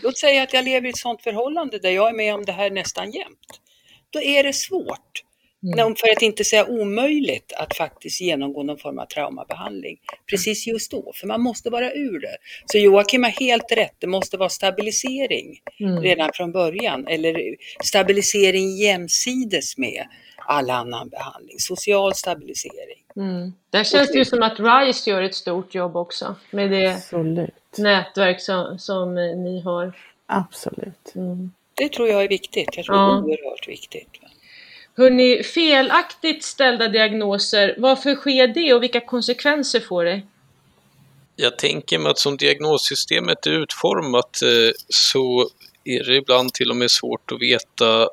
Låt säga att jag lever i ett sådant förhållande där jag är med om det här nästan jämt. Då är det svårt, Mm. för att inte säga omöjligt, att faktiskt genomgå någon form av traumabehandling. Precis just då, för man måste vara ur det. Så Joakim har helt rätt, det måste vara stabilisering Mm. redan från början. Eller stabilisering jämsides med all annan behandling. Social stabilisering. Mm. Där känns det ju som att RISE gör ett stort jobb också med det Absolut. nätverk som, som ni har. Absolut. Mm. Det tror jag är viktigt. Jag tror Ja. det är oerhört viktigt. Hörrni, felaktigt ställda diagnoser, varför sker det och vilka konsekvenser får det? Jag tänker mig att som diagnossystemet är utformat eh, så är det ibland till och med svårt att veta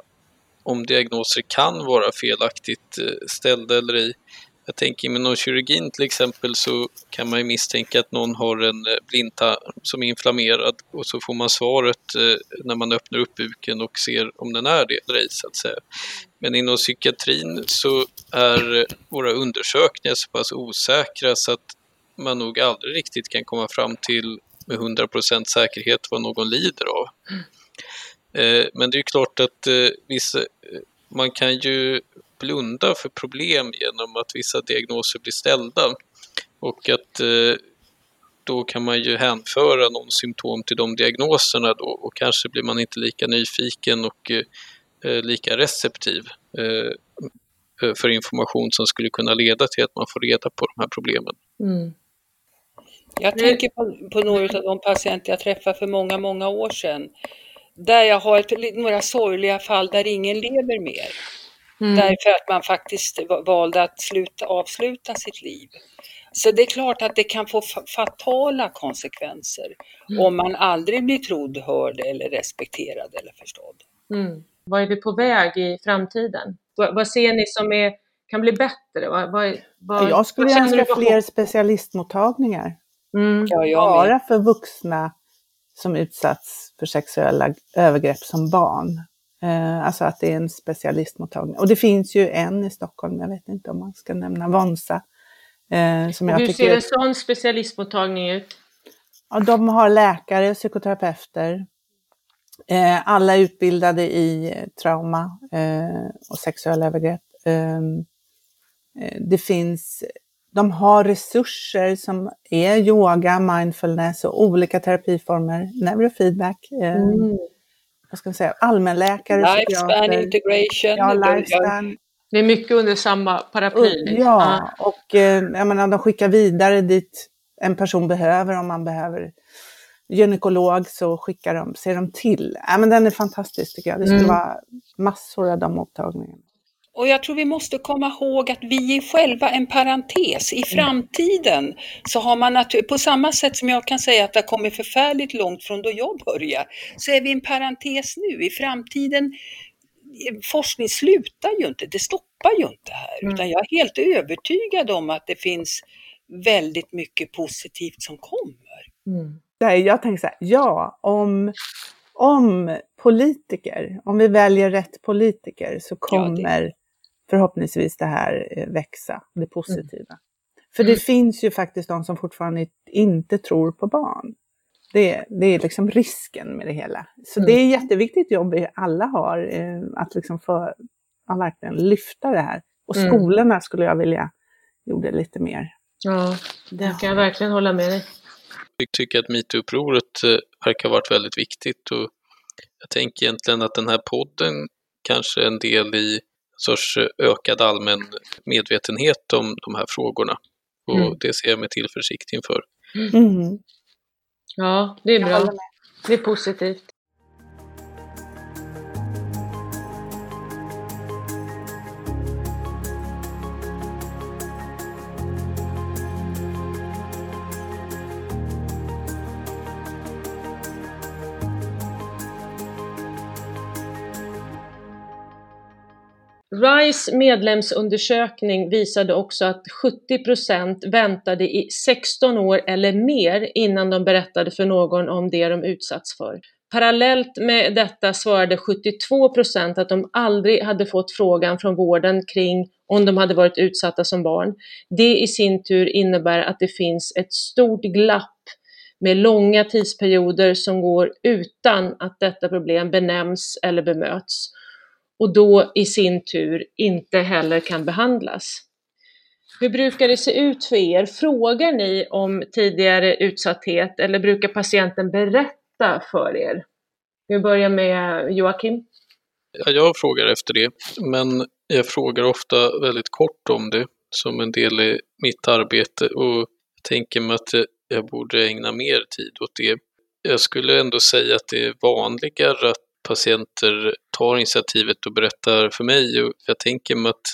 om diagnoser kan vara felaktigt eh, ställda eller ej. Jag tänker inom kirurgin till exempel så kan man ju misstänka att någon har en eh, blindtarm som är inflammerad och så får man svaret eh, när man öppnar upp buken och ser om den är det eller ej så att säga. Men inom psykiatrin så är våra undersökningar så pass osäkra så att man nog aldrig riktigt kan komma fram till med 100% säkerhet vad någon lider av. Eh, men det är klart att vissa, man kan ju blunda för problem genom att vissa diagnoser blir ställda. Och att eh, då kan man ju hänföra någon symptom till de diagnoserna då och kanske blir man inte lika nyfiken och eh, lika receptiv eh, för information som skulle kunna leda till att man får reda på de här problemen. Mm. Jag tänker på, på några av de patienter jag träffade för många, många år sedan. Där jag har ett, några sorgliga fall där ingen lever mer. Mm. Därför att man faktiskt valde att sluta, avsluta sitt liv. Så det är klart att det kan få fatala konsekvenser mm. om man aldrig blir trodd, hörd eller respekterad eller förstådd. Mm. Vad är vi på väg i framtiden? Vad, vad ser ni som är, kan bli bättre? Vad, vad, vad jag skulle önska fler specialistmottagningar. Mm. Ja, Bara för vuxna som utsatts för sexuella övergrepp som barn. Eh, alltså att det är en specialistmottagning. Och det finns ju en i Stockholm, jag vet inte om man ska nämna Vonsa. Eh, som jag Hur tycker... ser en sån specialistmottagning ut? Ja, de har läkare, psykoterapeuter. Eh, alla är utbildade i trauma och sexuella övergrepp. Ehm, det finns, de har resurser som är yoga, mindfulness och olika terapiformer, neurofeedback. Mm vad ska man säga, allmänläkare, Lifespan integration. Ja, lifespan. Det är mycket under samma paraply. Ja, ja. och eh, jag menar, de skickar vidare dit en person behöver, om man behöver gynekolog så skickar de, ser de till. Ja, men den är fantastisk tycker jag. Det skulle mm. vara massor av de mottagningarna. Och jag tror vi måste komma ihåg att vi är själva en parentes. I mm. framtiden så har man på samma sätt som jag kan säga att det har kommit förfärligt långt från då jag började, så är vi en parentes nu. I framtiden, forskning slutar ju inte, det stoppar ju inte här, mm. utan jag är helt övertygad om att det finns väldigt mycket positivt som kommer. Mm. Jag tänker så här, ja, om, om politiker, om vi väljer rätt politiker så kommer ja, förhoppningsvis det här eh, växa, det positiva. Mm. För det mm. finns ju faktiskt de som fortfarande inte tror på barn. Det, det är liksom risken med det hela. Så mm. det är ett jätteviktigt jobb vi alla har, eh, att liksom få, ja, verkligen lyfta det här. Och mm. skolorna skulle jag vilja gjorde lite mer. Ja, det kan jag verkligen hålla med dig. Jag tycker att metoo-upproret eh, verkar ha varit väldigt viktigt och jag tänker egentligen att den här podden kanske är en del i sorts eh, ökad allmän medvetenhet om de här frågorna. Och mm. det ser jag med tillförsikt inför. Mm. Ja, det är bra. Det är positivt. RISE medlemsundersökning visade också att 70% väntade i 16 år eller mer innan de berättade för någon om det de utsatts för. Parallellt med detta svarade 72% att de aldrig hade fått frågan från vården kring om de hade varit utsatta som barn. Det i sin tur innebär att det finns ett stort glapp med långa tidsperioder som går utan att detta problem benämns eller bemöts och då i sin tur inte heller kan behandlas. Hur brukar det se ut för er? Frågar ni om tidigare utsatthet eller brukar patienten berätta för er? Vi börjar med Joakim. Ja, jag frågar efter det, men jag frågar ofta väldigt kort om det som en del i mitt arbete och tänker mig att jag borde ägna mer tid åt det. Jag skulle ändå säga att det är vanligare att patienter tar initiativet och berättar för mig. Jag tänker mig att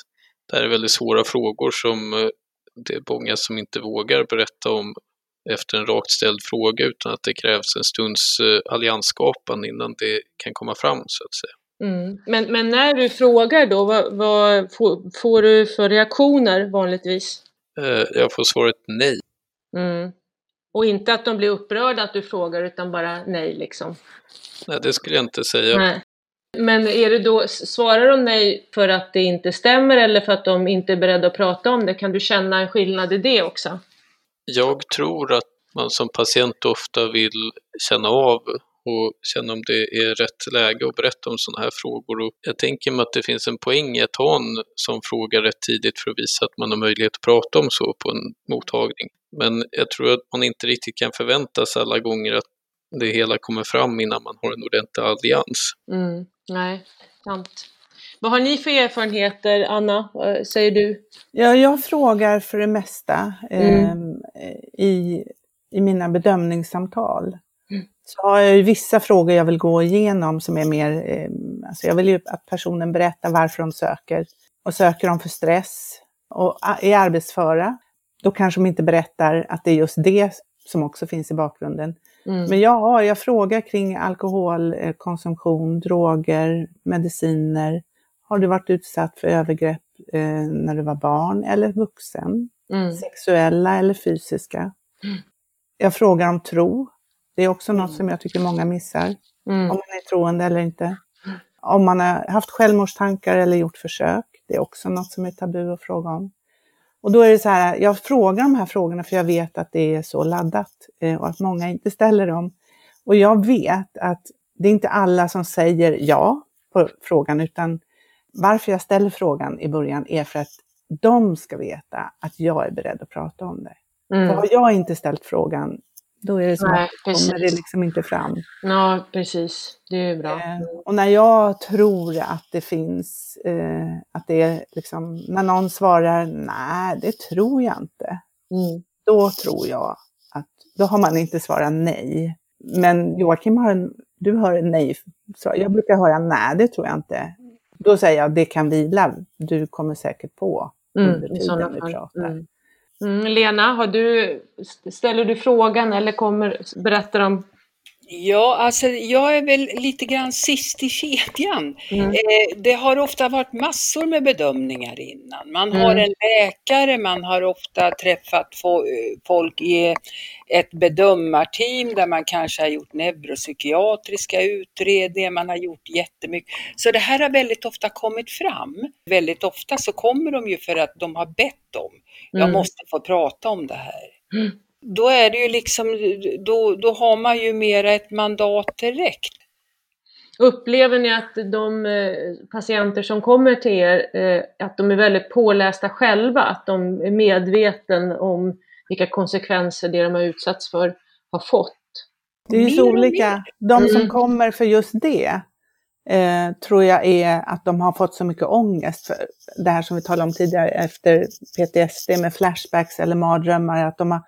det här är väldigt svåra frågor som eh, det är många som inte vågar berätta om efter en rakt ställd fråga utan att det krävs en stunds eh, alliansskapande innan det kan komma fram så att säga. Mm. Men, men när du frågar då, vad, vad får, får, du för reaktioner vanligtvis? Eh, jag får svaret nej. Mm. Och inte att de blir upprörda att du frågar utan bara nej liksom? Nej, det skulle jag inte säga. Nej. Men är det då, svarar de nej för att det inte stämmer eller för att de inte är beredda att prata om det? Kan du känna en skillnad i det också? Jag tror att man som patient ofta vill känna av och känna om det är rätt läge att berätta om sådana här frågor. Och jag tänker mig att det finns en poäng i att ha en som frågar rätt tidigt för att visa att man har möjlighet att prata om så på en mottagning. Men jag tror att man inte riktigt kan förvänta sig alla gånger att det hela kommer fram innan man har en ordentlig allians. Mm, nej, sant. Vad har ni för erfarenheter, Anna? Vad säger du? Ja, jag frågar för det mesta mm. eh, i, i mina bedömningssamtal. Mm. Så har jag ju vissa frågor jag vill gå igenom som är mer, eh, alltså jag vill ju att personen berättar varför de söker. Och söker de för stress och är arbetsföra, då kanske de inte berättar att det är just det som också finns i bakgrunden. Mm. Men ja, jag frågar kring alkoholkonsumtion, droger, mediciner. Har du varit utsatt för övergrepp eh, när du var barn eller vuxen? Mm. Sexuella eller fysiska? Jag frågar om tro. Det är också något som jag tycker många missar. Mm. Om man är troende eller inte. Om man har haft självmordstankar eller gjort försök. Det är också något som är tabu att fråga om. Och då är det så här, jag frågar de här frågorna för jag vet att det är så laddat eh, och att många inte ställer dem. Och jag vet att det är inte alla som säger ja på frågan, utan varför jag ställer frågan i början är för att de ska veta att jag är beredd att prata om det. Mm. För har jag inte ställt frågan, då är det som Nej, att kommer det liksom inte fram. Ja, precis. Det är bra. Eh, och när jag tror att det finns, eh, att det är liksom, när någon svarar nej, det tror jag inte. Mm. Då tror jag att, då har man inte svarat nej. Men Joakim har en, du har en nej. Så jag brukar höra nej, det tror jag inte. Då säger jag, det kan vila, du kommer säkert på mm, under tiden vi pratar. Mm. Mm, Lena, du, ställer du frågan eller kommer, berättar de Ja, alltså jag är väl lite grann sist i kedjan. Mm. Eh, det har ofta varit massor med bedömningar innan. Man mm. har en läkare, man har ofta träffat folk i ett bedömarteam där man kanske har gjort neuropsykiatriska utredningar, man har gjort jättemycket. Så det här har väldigt ofta kommit fram. Väldigt ofta så kommer de ju för att de har bett om, jag mm. måste få prata om det här. Mm då är det ju liksom, då, då har man ju mera ett mandat direkt. Upplever ni att de eh, patienter som kommer till er, eh, att de är väldigt pålästa själva, att de är medvetna om vilka konsekvenser det de har utsatts för har fått? Det är ju så olika. De som mm. kommer för just det eh, tror jag är att de har fått så mycket ångest. För det här som vi talade om tidigare efter PTSD med flashbacks eller mardrömmar, att de har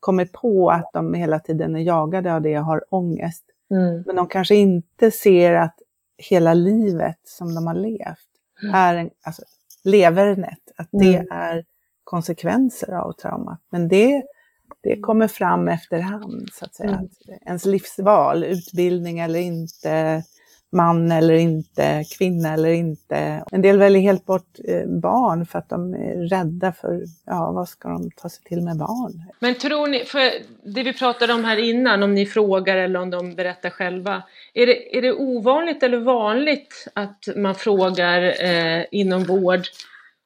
kommer på att de hela tiden är jagade av det och har ångest. Mm. Men de kanske inte ser att hela livet som de har levt mm. är en, alltså, levernet, att det mm. är konsekvenser av traumat. Men det, det kommer fram efterhand, så att säga. Mm. Att ens livsval, utbildning eller inte, man eller inte, kvinna eller inte. En del väljer helt bort eh, barn för att de är rädda för, ja vad ska de ta sig till med barn? Men tror ni, för det vi pratade om här innan, om ni frågar eller om de berättar själva, är det, är det ovanligt eller vanligt att man frågar eh, inom vård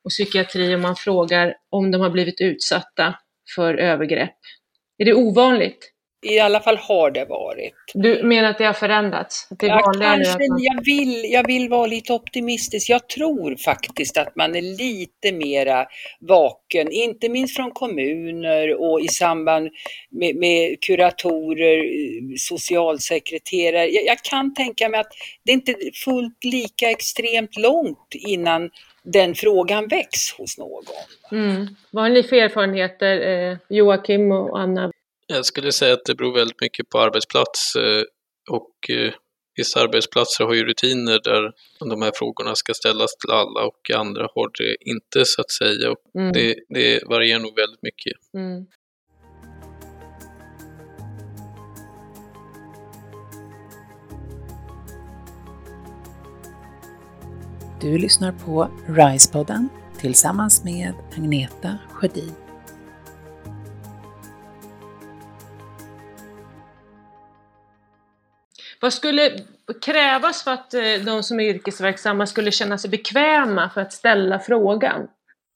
och psykiatri om man frågar om de har blivit utsatta för övergrepp? Är det ovanligt? I alla fall har det varit. Du menar att det har förändrats? Det ja, kanske, man... jag, vill, jag vill vara lite optimistisk. Jag tror faktiskt att man är lite mera vaken, inte minst från kommuner och i samband med, med kuratorer, socialsekreterare. Jag, jag, kan tänka mig att det inte är fullt lika extremt långt innan den frågan väcks hos någon. Mm. Vad har ni för erfarenheter, eh, Joakim och Anna? Jag skulle säga att det beror väldigt mycket på arbetsplats eh, och eh, vissa arbetsplatser har ju rutiner där de här frågorna ska ställas till alla och andra har det inte så att säga. Och mm. det, det varierar nog väldigt mycket. Mm. Du lyssnar på RISE-podden tillsammans med Agneta Sjödin. Vad skulle krävas för att eh, de som är yrkesverksamma skulle känna sig bekväma för att ställa frågan?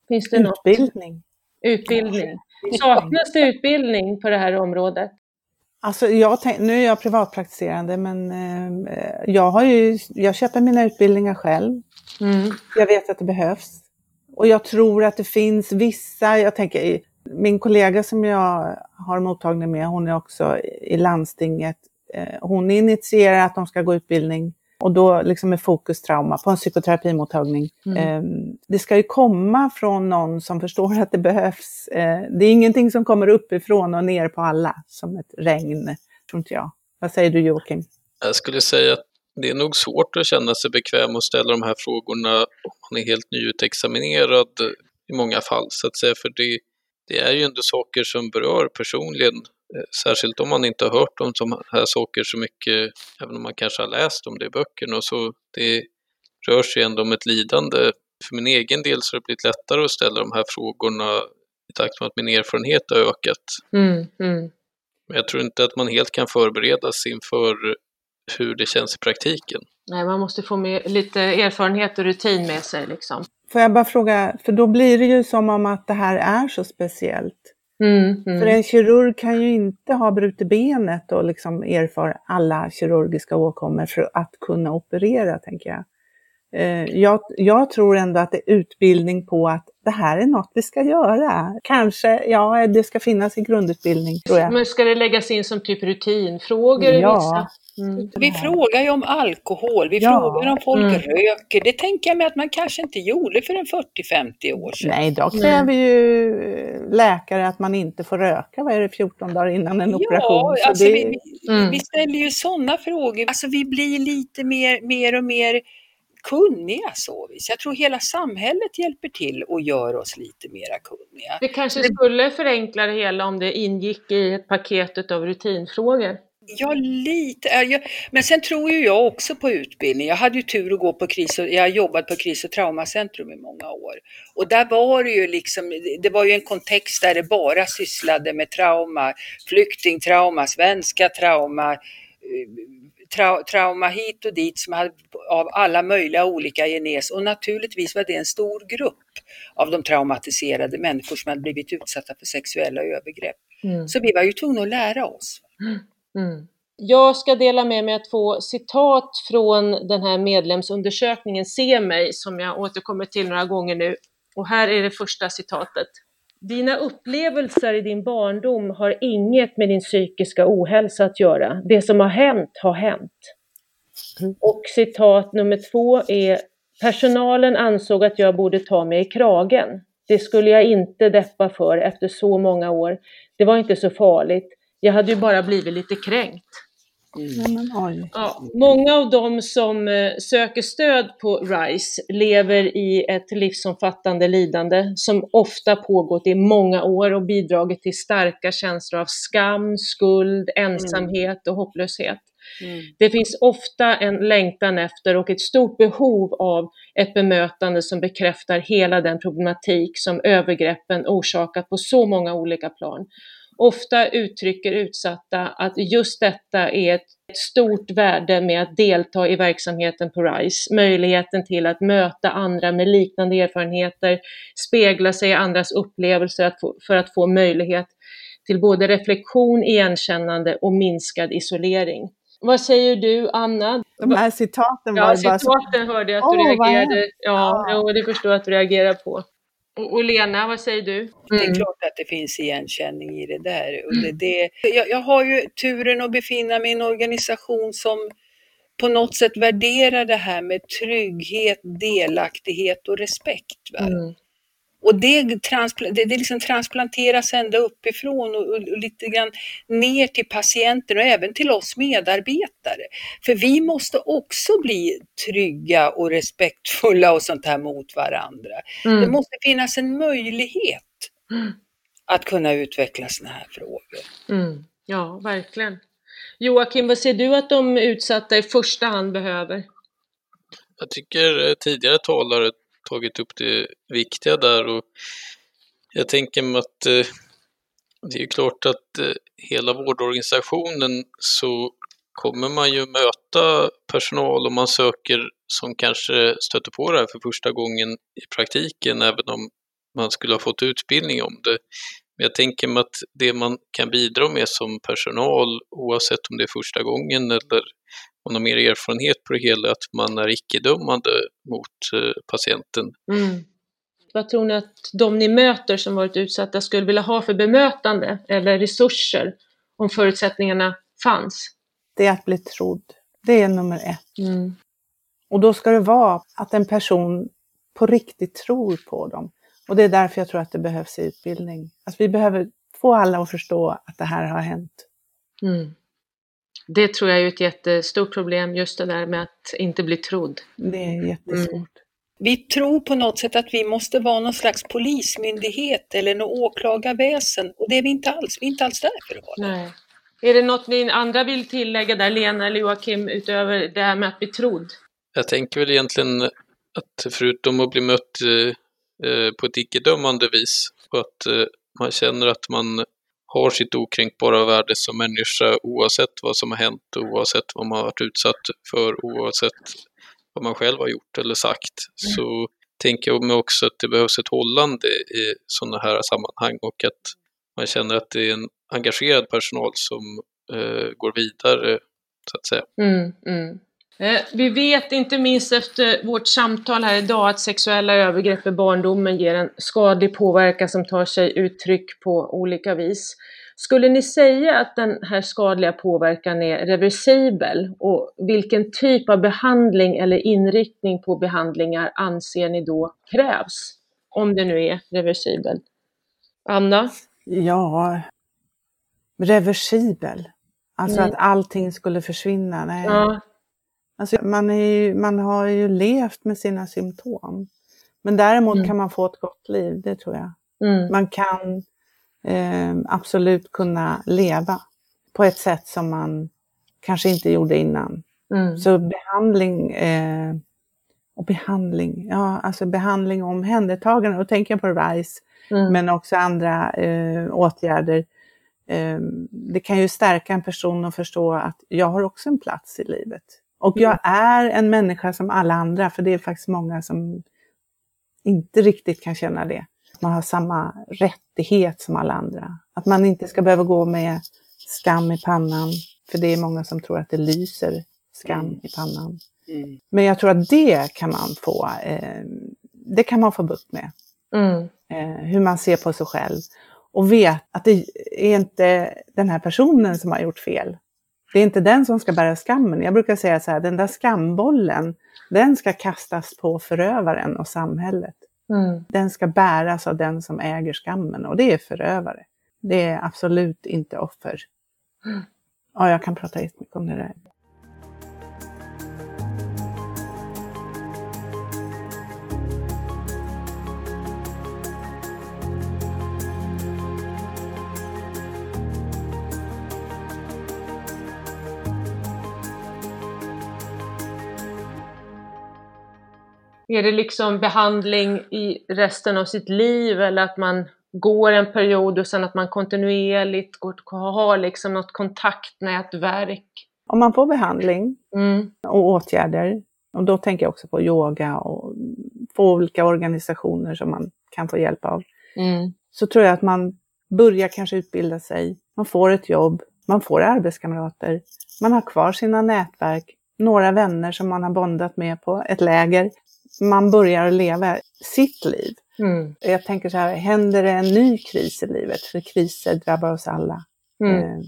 Finns det något? Utbildning. Utbildning. Saknas det utbildning på det här området? Alltså jag tänk, nu är jag privatpraktiserande men eh, jag, har ju, jag köper mina utbildningar själv. Mm. Jag vet att det behövs. Och jag tror att det finns vissa, jag tänker min kollega som jag har mottagning med, hon är också i landstinget. Eh, hon initierar att de ska gå utbildning och då liksom med fokus trauma på en psykoterapimottagning. Mm. Eh, det ska ju komma från någon som förstår att det behövs. Eh, det är ingenting som kommer uppifrån och ner på alla som ett regn, tror inte jag. Vad säger du Joakim? Jag skulle säga att det är nog svårt att känna sig bekväm och ställa de här frågorna om man är helt nyutexaminerad i många fall, så att säga, för det, det är ju ändå saker som berör personligen, särskilt om man inte har hört om sådana här saker så mycket, även om man kanske har läst om det i böckerna, så det rör sig ändå om ett lidande. För min egen del så har det blivit lättare att ställa de här frågorna i takt med att min erfarenhet har ökat. Mm, mm. Men jag tror inte att man helt kan förbereda sig inför hur det känns i praktiken. Nej, man måste få med lite erfarenhet och rutin med sig liksom. Får jag bara fråga, för då blir det ju som om att det här är så speciellt. Mm, mm. För en kirurg kan ju inte ha brutit benet och liksom erfara alla kirurgiska åkommor för att kunna operera, tänker jag. Eh, jag. Jag tror ändå att det är utbildning på att det här är något vi ska göra. Kanske, ja, det ska finnas i grundutbildning, tror jag. Men ska det läggas in som typ rutinfrågor Ja. vissa? Mm. Vi frågar ju om alkohol, vi Ja. frågar om folk Mm. röker. Det tänker jag mig att man kanske inte gjorde för en 40-50 år sedan. Nej, idag kräver ju läkare att man inte får röka, vad är det, 14 dagar innan en operation. Ja, Så alltså det- vi, vi, Mm. vi ställer ju sådana frågor. Alltså vi blir lite mer, mer och mer kunniga så vis. Jag tror hela samhället hjälper till och gör oss lite mera kunniga. Det kanske skulle förenkla det hela om det ingick i ett paket av rutinfrågor. Ja, lite. jag- Men sen tror ju jag också på utbildning. Jag hade ju tur att gå på kris och, jag har jobbat på kris och traumacentrum i många år. Och där var det ju liksom, det var ju en kontext där det bara sysslade med trauma, flyktingtrauma, svenska trauma, trau, trauma hit och dit som hade av alla möjliga olika genes. Och naturligtvis var det en stor grupp av de traumatiserade människor som hade blivit utsatta för sexuella övergrepp. Mm. Så vi var ju tvungna att lära oss. Mm. Jag ska dela med mig av två citat från den här medlemsundersökningen Se mig, som jag återkommer till några gånger nu. Och här är det första citatet. Dina upplevelser i din barndom har inget med din psykiska ohälsa att göra. Det som har hänt har hänt. Och citat nummer två är Personalen ansåg att jag borde ta mig i kragen. Det skulle jag inte deppa för efter så många år. Det var inte så farligt. Jag hade ju bara blivit lite kränkt. Oj. Ja, många av de som eh, söker stöd på RISE lever i ett livsomfattande lidande som ofta pågått i många år och bidragit till starka känslor av skam, skuld, ensamhet och hopplöshet. Det finns ofta en längtan efter och ett stort behov av ett bemötande som bekräftar hela den problematik som övergreppen orsakat på så många olika plan. Ofta uttrycker utsatta att just detta är ett stort värde med att delta i verksamheten på RISE. Möjligheten till att möta andra med liknande erfarenheter, spegla sig i andras upplevelser för att få möjlighet till både reflektion, igenkännande och minskad isolering. Vad säger du, Anna? De här citaten var Ja, bara citaten hörde jag att du vad reagerade. Ja, Ja. jo, det förstår jag att du reagerar på. Och, och Lena, vad säger du? Det är Mm. klart att det finns igenkänning i det där. Och det, det, jag, jag har ju turen att befinna mig i en organisation som på något sätt värderar det här med trygghet, delaktighet och respekt. Va? Mm. Och det, transpl- det, det liksom transplanteras ända uppifrån och, och, och lite grann ner till patienten och även till oss medarbetare. För vi måste också bli trygga och respektfulla och sånt här mot varandra. Det Mm. måste finnas en möjlighet Mm. att kunna utveckla såna här frågor. Mm. Ja, verkligen. Joakim, vad ser du att de utsatta i första hand behöver? jag tycker tidigare talare tagit upp det viktiga där och jag tänker mig att eh, det är ju klart att eh, hela vårdorganisationen så kommer man ju möta personal om man söker som kanske stöter på det här för första gången i praktiken, även om man skulle ha fått utbildning om det. Men jag tänker mig att det man kan bidra med som personal, oavsett om det är första gången eller om de har mer erfarenhet på det hela, att man är icke-dömande mot eh, patienten. Mm. Vad tror ni att de ni möter som varit utsatta skulle vilja ha för bemötande eller resurser om förutsättningarna fanns? Det är att bli trodd. Det är nummer ett. Mm. Och då ska det vara att en person på riktigt tror på dem. Och det är därför jag tror att det behövs utbildning. Alltså vi behöver få alla att förstå att det här har hänt. Mm. Det tror jag är ett jättestort problem, just det där med att inte bli trodd. Det är jättesvårt. Mm. Vi tror på något sätt att vi måste vara någon slags polismyndighet eller något åklagarväsen och det är vi inte alls. Vi är inte alls där för att vara Nej. Är det något ni andra vill tillägga där, Lena eller Joakim, utöver det här med att bli trodd? Jag tänker väl egentligen att förutom att bli mött eh, på ett icke-dömande vis och att eh, man känner att man har sitt okränkbara värde som människa oavsett vad som har hänt, oavsett vad man har varit utsatt för, oavsett vad man själv har gjort eller sagt. Mm. Så tänker jag mig också att det behövs ett hållande i sådana här sammanhang och att man känner att det är en engagerad personal som eh, går vidare, så att säga. Mm, mm. Eh, vi vet inte minst efter vårt samtal här idag att sexuella övergrepp i barndomen ger en skadlig påverkan som tar sig uttryck på olika vis. Skulle ni säga att den här skadliga påverkan är reversibel och vilken typ av behandling eller inriktning på behandlingar anser ni då krävs? Om det nu är reversibel. Anna? Ja, reversibel. Alltså mm. att allting skulle försvinna. Nej. Ja. Alltså man, ju, man har ju levt med sina symptom. Men däremot mm. kan man få ett gott liv, det tror jag. Mm. Man kan eh, absolut kunna leva på ett sätt som man kanske inte gjorde innan. Mm. Så behandling eh, och behandling, ja alltså behandling och omhändertagande, då tänker jag på RISE, mm. men också andra eh, åtgärder. Eh, det kan ju stärka en person att förstå att jag har också en plats i livet. Och jag är en människa som alla andra, för det är faktiskt många som inte riktigt kan känna det. Man har samma rättighet som alla andra. Att man inte ska behöva gå med skam i pannan, för det är många som tror att det lyser skam i pannan. Mm. Men jag tror att det kan man få, eh, det kan man få bukt med. Mm. Eh, hur man ser på sig själv. Och vet att det är inte den här personen som har gjort fel. Det är inte den som ska bära skammen. Jag brukar säga så här, den där skambollen, den ska kastas på förövaren och samhället. Mm. Den ska bäras av den som äger skammen och det är förövare. Det är absolut inte offer. Mm. Ja, jag kan prata jättemycket om det där. Är det liksom behandling i resten av sitt liv eller att man går en period och sen att man kontinuerligt går, har liksom något kontaktnätverk? Om man får behandling mm. och åtgärder, och då tänker jag också på yoga och få olika organisationer som man kan få hjälp av, mm. så tror jag att man börjar kanske utbilda sig, man får ett jobb, man får arbetskamrater, man har kvar sina nätverk, några vänner som man har bondat med på ett läger man börjar leva sitt liv. Mm. Jag tänker så här, händer det en ny kris i livet, för kriser drabbar oss alla, mm. eh,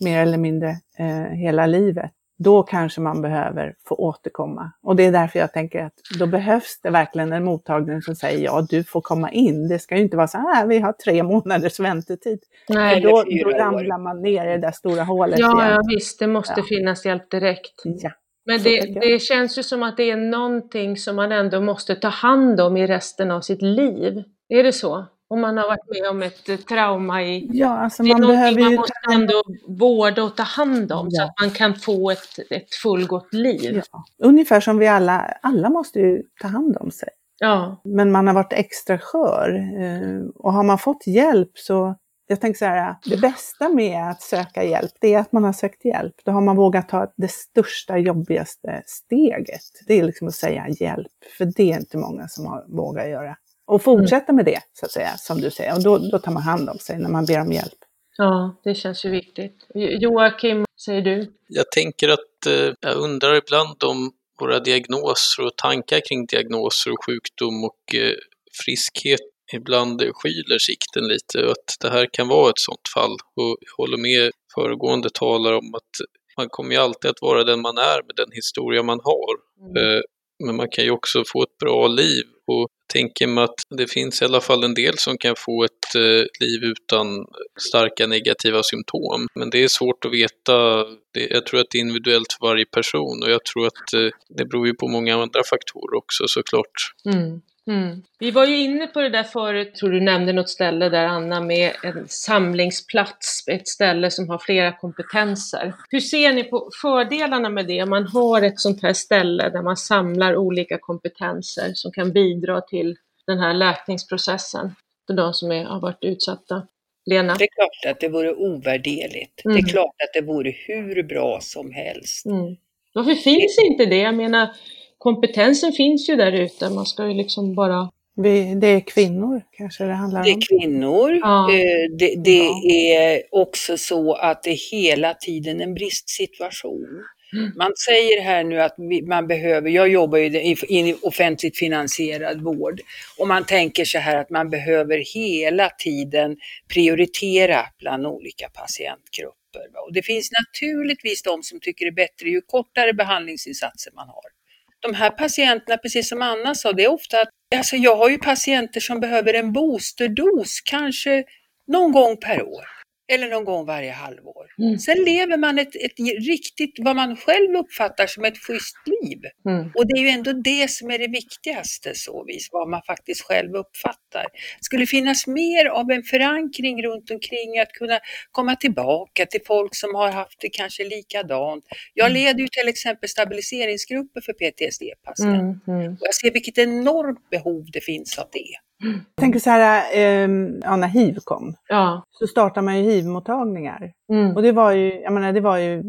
mer eller mindre eh, hela livet, då kanske man behöver få återkomma. Och det är därför jag tänker att då behövs det verkligen en mottagning som säger ja, du får komma in. Det ska ju inte vara så här, vi har tre månaders väntetid. Nej, då, då ramlar man ner i det där stora hålet ja, igen. Ja, visst, det måste ja. finnas hjälp direkt. Ja. Men det, det, känns ju som att det är någonting som man ändå måste ta hand om i resten av sitt liv. Är det så? om man har varit med om ett eh, trauma i... Ja, alltså Det är man behöver man måste ändå vårda och ta hand om så Ja. att man kan få ett, ett fullgott liv. Ja. Ungefär som vi alla, alla måste ju ta hand om sig. Ja. Men man har varit extra skör. eh, Och har man fått hjälp så, jag tänker så här, det bästa med att söka hjälp, det är att man har sökt hjälp. Då har man vågat ta det största, jobbigaste steget. Det är liksom att säga hjälp, för det är inte många som har, vågar göra. Och fortsätta med det, så att säga, som du säger. Och då, då tar man hand om sig när man ber om hjälp. ja, det känns ju viktigt. Jo- Joakim, säger du? Jag tänker att eh, jag undrar ibland om våra diagnoser och tankar kring diagnoser och sjukdom och eh, friskhet ibland skyler sikten lite och att det här kan vara ett sådant fall. Och jag håller med föregående talare om att man kommer ju alltid att vara den man är med den historia man har. Eh, Men man kan ju också få ett bra liv och tänker mig att det finns i alla fall en del som kan få ett eh, liv utan starka negativa symptom. Men det är svårt att veta. Jag tror att det är individuellt för varje person och jag tror att eh, det beror ju på många andra faktorer också såklart. Mm. Mm. Vi var ju inne på det där förut, tror du nämnde något ställe där Anna med en samlingsplats, ett ställe som har flera kompetenser. Hur ser ni på fördelarna med det, om man har ett sånt här ställe där man samlar olika kompetenser som kan bidra till den här läkningsprocessen för de som är, har varit utsatta? Lena? Det är klart att det vore ovärderligt. Det Mm. är klart att det vore hur bra som helst. Mm. Varför finns inte det? Jag menar, kompetensen finns ju där ute, man ska ju liksom bara... Vi, det är kvinnor kanske det handlar Det om. är kvinnor. Ja. Eh, Det, det Ja. är också så att det är hela tiden en bristsituation. Man säger här nu att man behöver, jag jobbar ju i offentligt finansierad vård, och man tänker så här att man behöver hela tiden prioritera bland olika patientgrupper. Och det finns naturligtvis de som tycker det är bättre ju kortare behandlingsinsatser man har. De här patienterna, precis som Anna sa, det är ofta att Alltså jag har ju patienter som behöver en boosterdos, kanske någon gång per år. Eller någon gång varje halvår. Mm. Sen lever man ett, ett riktigt, vad man själv uppfattar som ett schysst liv. Mm. Och det är ju ändå det som är det viktigaste, så vis, vad man faktiskt själv uppfattar. Det skulle finnas mer av en förankring runt omkring, att kunna komma tillbaka till folk som har haft det kanske likadant. Jag Mm. leder ju till exempel stabiliseringsgrupper för PTSD-patienter. Mm. Mm. Och jag ser vilket enormt behov det finns av det. Jag tänker så här, eh, ja, när hiv kom Ja. så startade man ju hiv-mottagningar. Mm. Och det var ju, jag menar, det var ju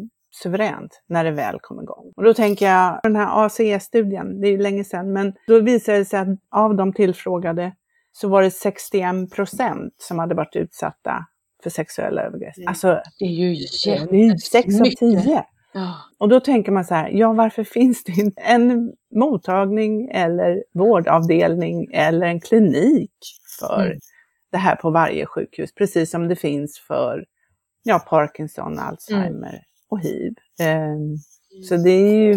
suveränt när det väl kom igång. Och då tänker jag, den här ACE-studien, det är ju länge sedan, men då visade det sig att av de tillfrågade så var det 61 procent som hade varit utsatta för sexuella övergrepp. Mm. Alltså, Det är ju det är ju 6 av jättemycket. 10. Ja. Och då tänker man så här, ja varför finns det inte en mottagning eller vårdavdelning eller en klinik för Mm. det här på varje sjukhus? Precis som det finns för ja, Parkinson, Alzheimer och hiv. Ehm, så det är ju,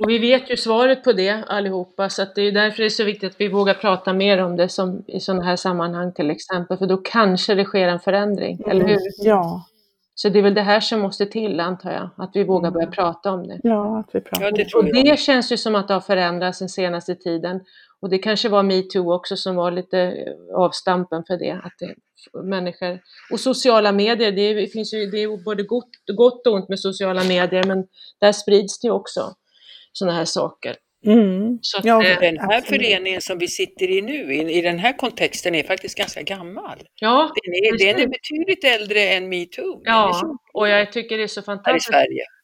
Och vi vet ju svaret på det allihopa, så att det är därför det är så viktigt att vi vågar prata mer om det som, i sådana här sammanhang till exempel, för då kanske det sker en förändring, eller hur? ja, Så det är väl det här som måste till, antar jag, att vi vågar börja prata om det. ja, att vi pratar. Ja, det Och tror jag. det känns ju som att det har förändrats den senaste tiden. Och det kanske var metoo också som var lite eh, avstampen för det. Att det människor, och sociala medier, det, finns ju, det är både gott, gott och ont med sociala medier, men där sprids det också sådana här saker. Mm. Att, Ja, eh, Den här Absolut. föreningen som vi sitter i nu, i, i den här kontexten, är faktiskt ganska gammal. ja, Den är, den är betydligt äldre än metoo. Ja, och jag tycker det är så fantastiskt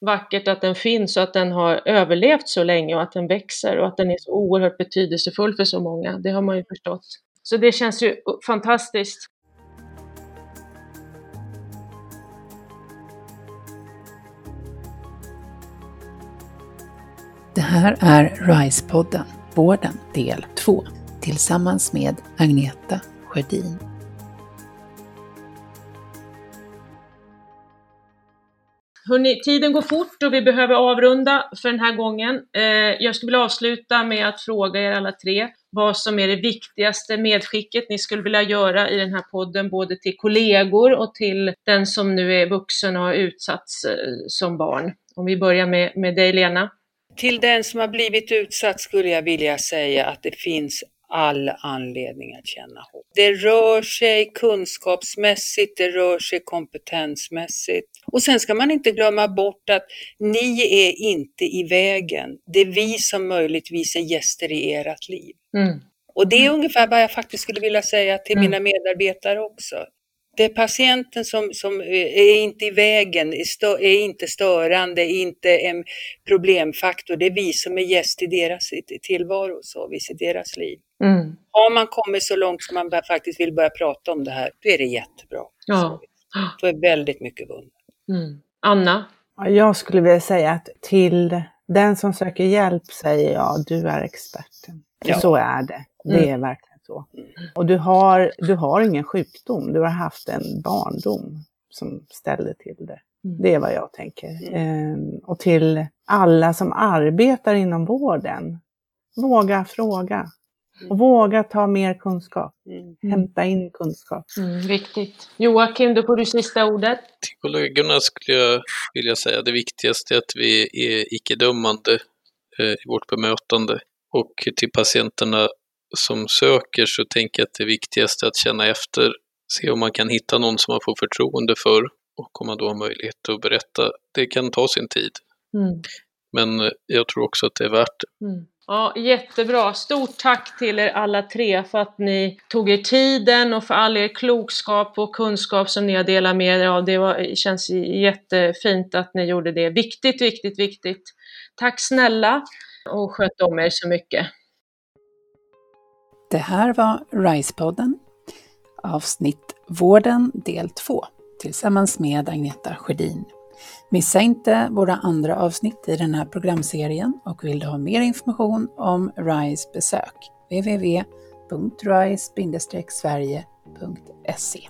vackert att den finns och att den har överlevt så länge och att den växer och att den är så oerhört betydelsefull för så många. Det har man ju förstått. Så det känns ju fantastiskt. Det här är RISE-podden, Vården del 2, tillsammans med Agneta Sjödin. Hörrni, tiden går fort och vi behöver avrunda för den här gången. Eh, jag skulle vilja avsluta med att fråga er alla tre vad som är det viktigaste medskicket ni skulle vilja göra i den här podden, både till kollegor och till den som nu är vuxen och har utsatts eh, som barn. Om vi börjar med, med dig Lena. Till den som har blivit utsatt skulle jag vilja säga att det finns all anledning att känna hopp. Det rör sig kunskapsmässigt, det rör sig kompetensmässigt. Och sen ska man inte glömma bort att ni är inte i vägen. Det är vi som möjligtvis är gäster i ert liv. Mm. Och det är ungefär vad jag faktiskt skulle vilja säga till Mm. mina medarbetare också. Det är patienten som, som är inte i vägen, är, inte störande, är inte en problemfaktor. Det är vi som är gäst i deras tillvaro, så vis i deras liv. Mm. Har man kommit så långt som man faktiskt vill börja prata om det här, då är det jättebra. Ja. Så, då är väldigt mycket vunnet. Mm. Anna? Ja, Jag skulle vilja säga att till den som söker hjälp säger jag, du är experten. Ja. så är det. Det är verkligen så. Och du har, du har ingen sjukdom, du har haft en barndom som ställde till det. Mm. Det är vad jag tänker. Ehm, och till alla som arbetar inom vården, våga fråga. Och våga ta mer kunskap, Mm. hämta in kunskap. Mm, viktigt. Joakim, då får du sista ordet. Till kollegorna skulle jag vilja säga det viktigaste är att vi är icke-dömande eh, i vårt bemötande. Och till patienterna som söker så tänker jag att det viktigaste är att känna efter, se om man kan hitta någon som man får förtroende för och om man då har möjlighet att berätta. Det kan ta sin tid, Mm. men eh, jag tror också att det är värt det. Mm. Ja, jättebra. Stort tack till er alla tre för att ni tog er tiden och för all er klokskap och kunskap som ni har delat med er av. Det var, känns jättefint att ni gjorde det. Viktigt, viktigt, viktigt. Tack snälla och sköt om er så mycket. Det här var RISE-podden, avsnitt Vården del 2, tillsammans med Agneta Sjödin. Missa inte våra andra avsnitt i den här programserien och vill du ha mer information om RISE besök www.rise-sverige.se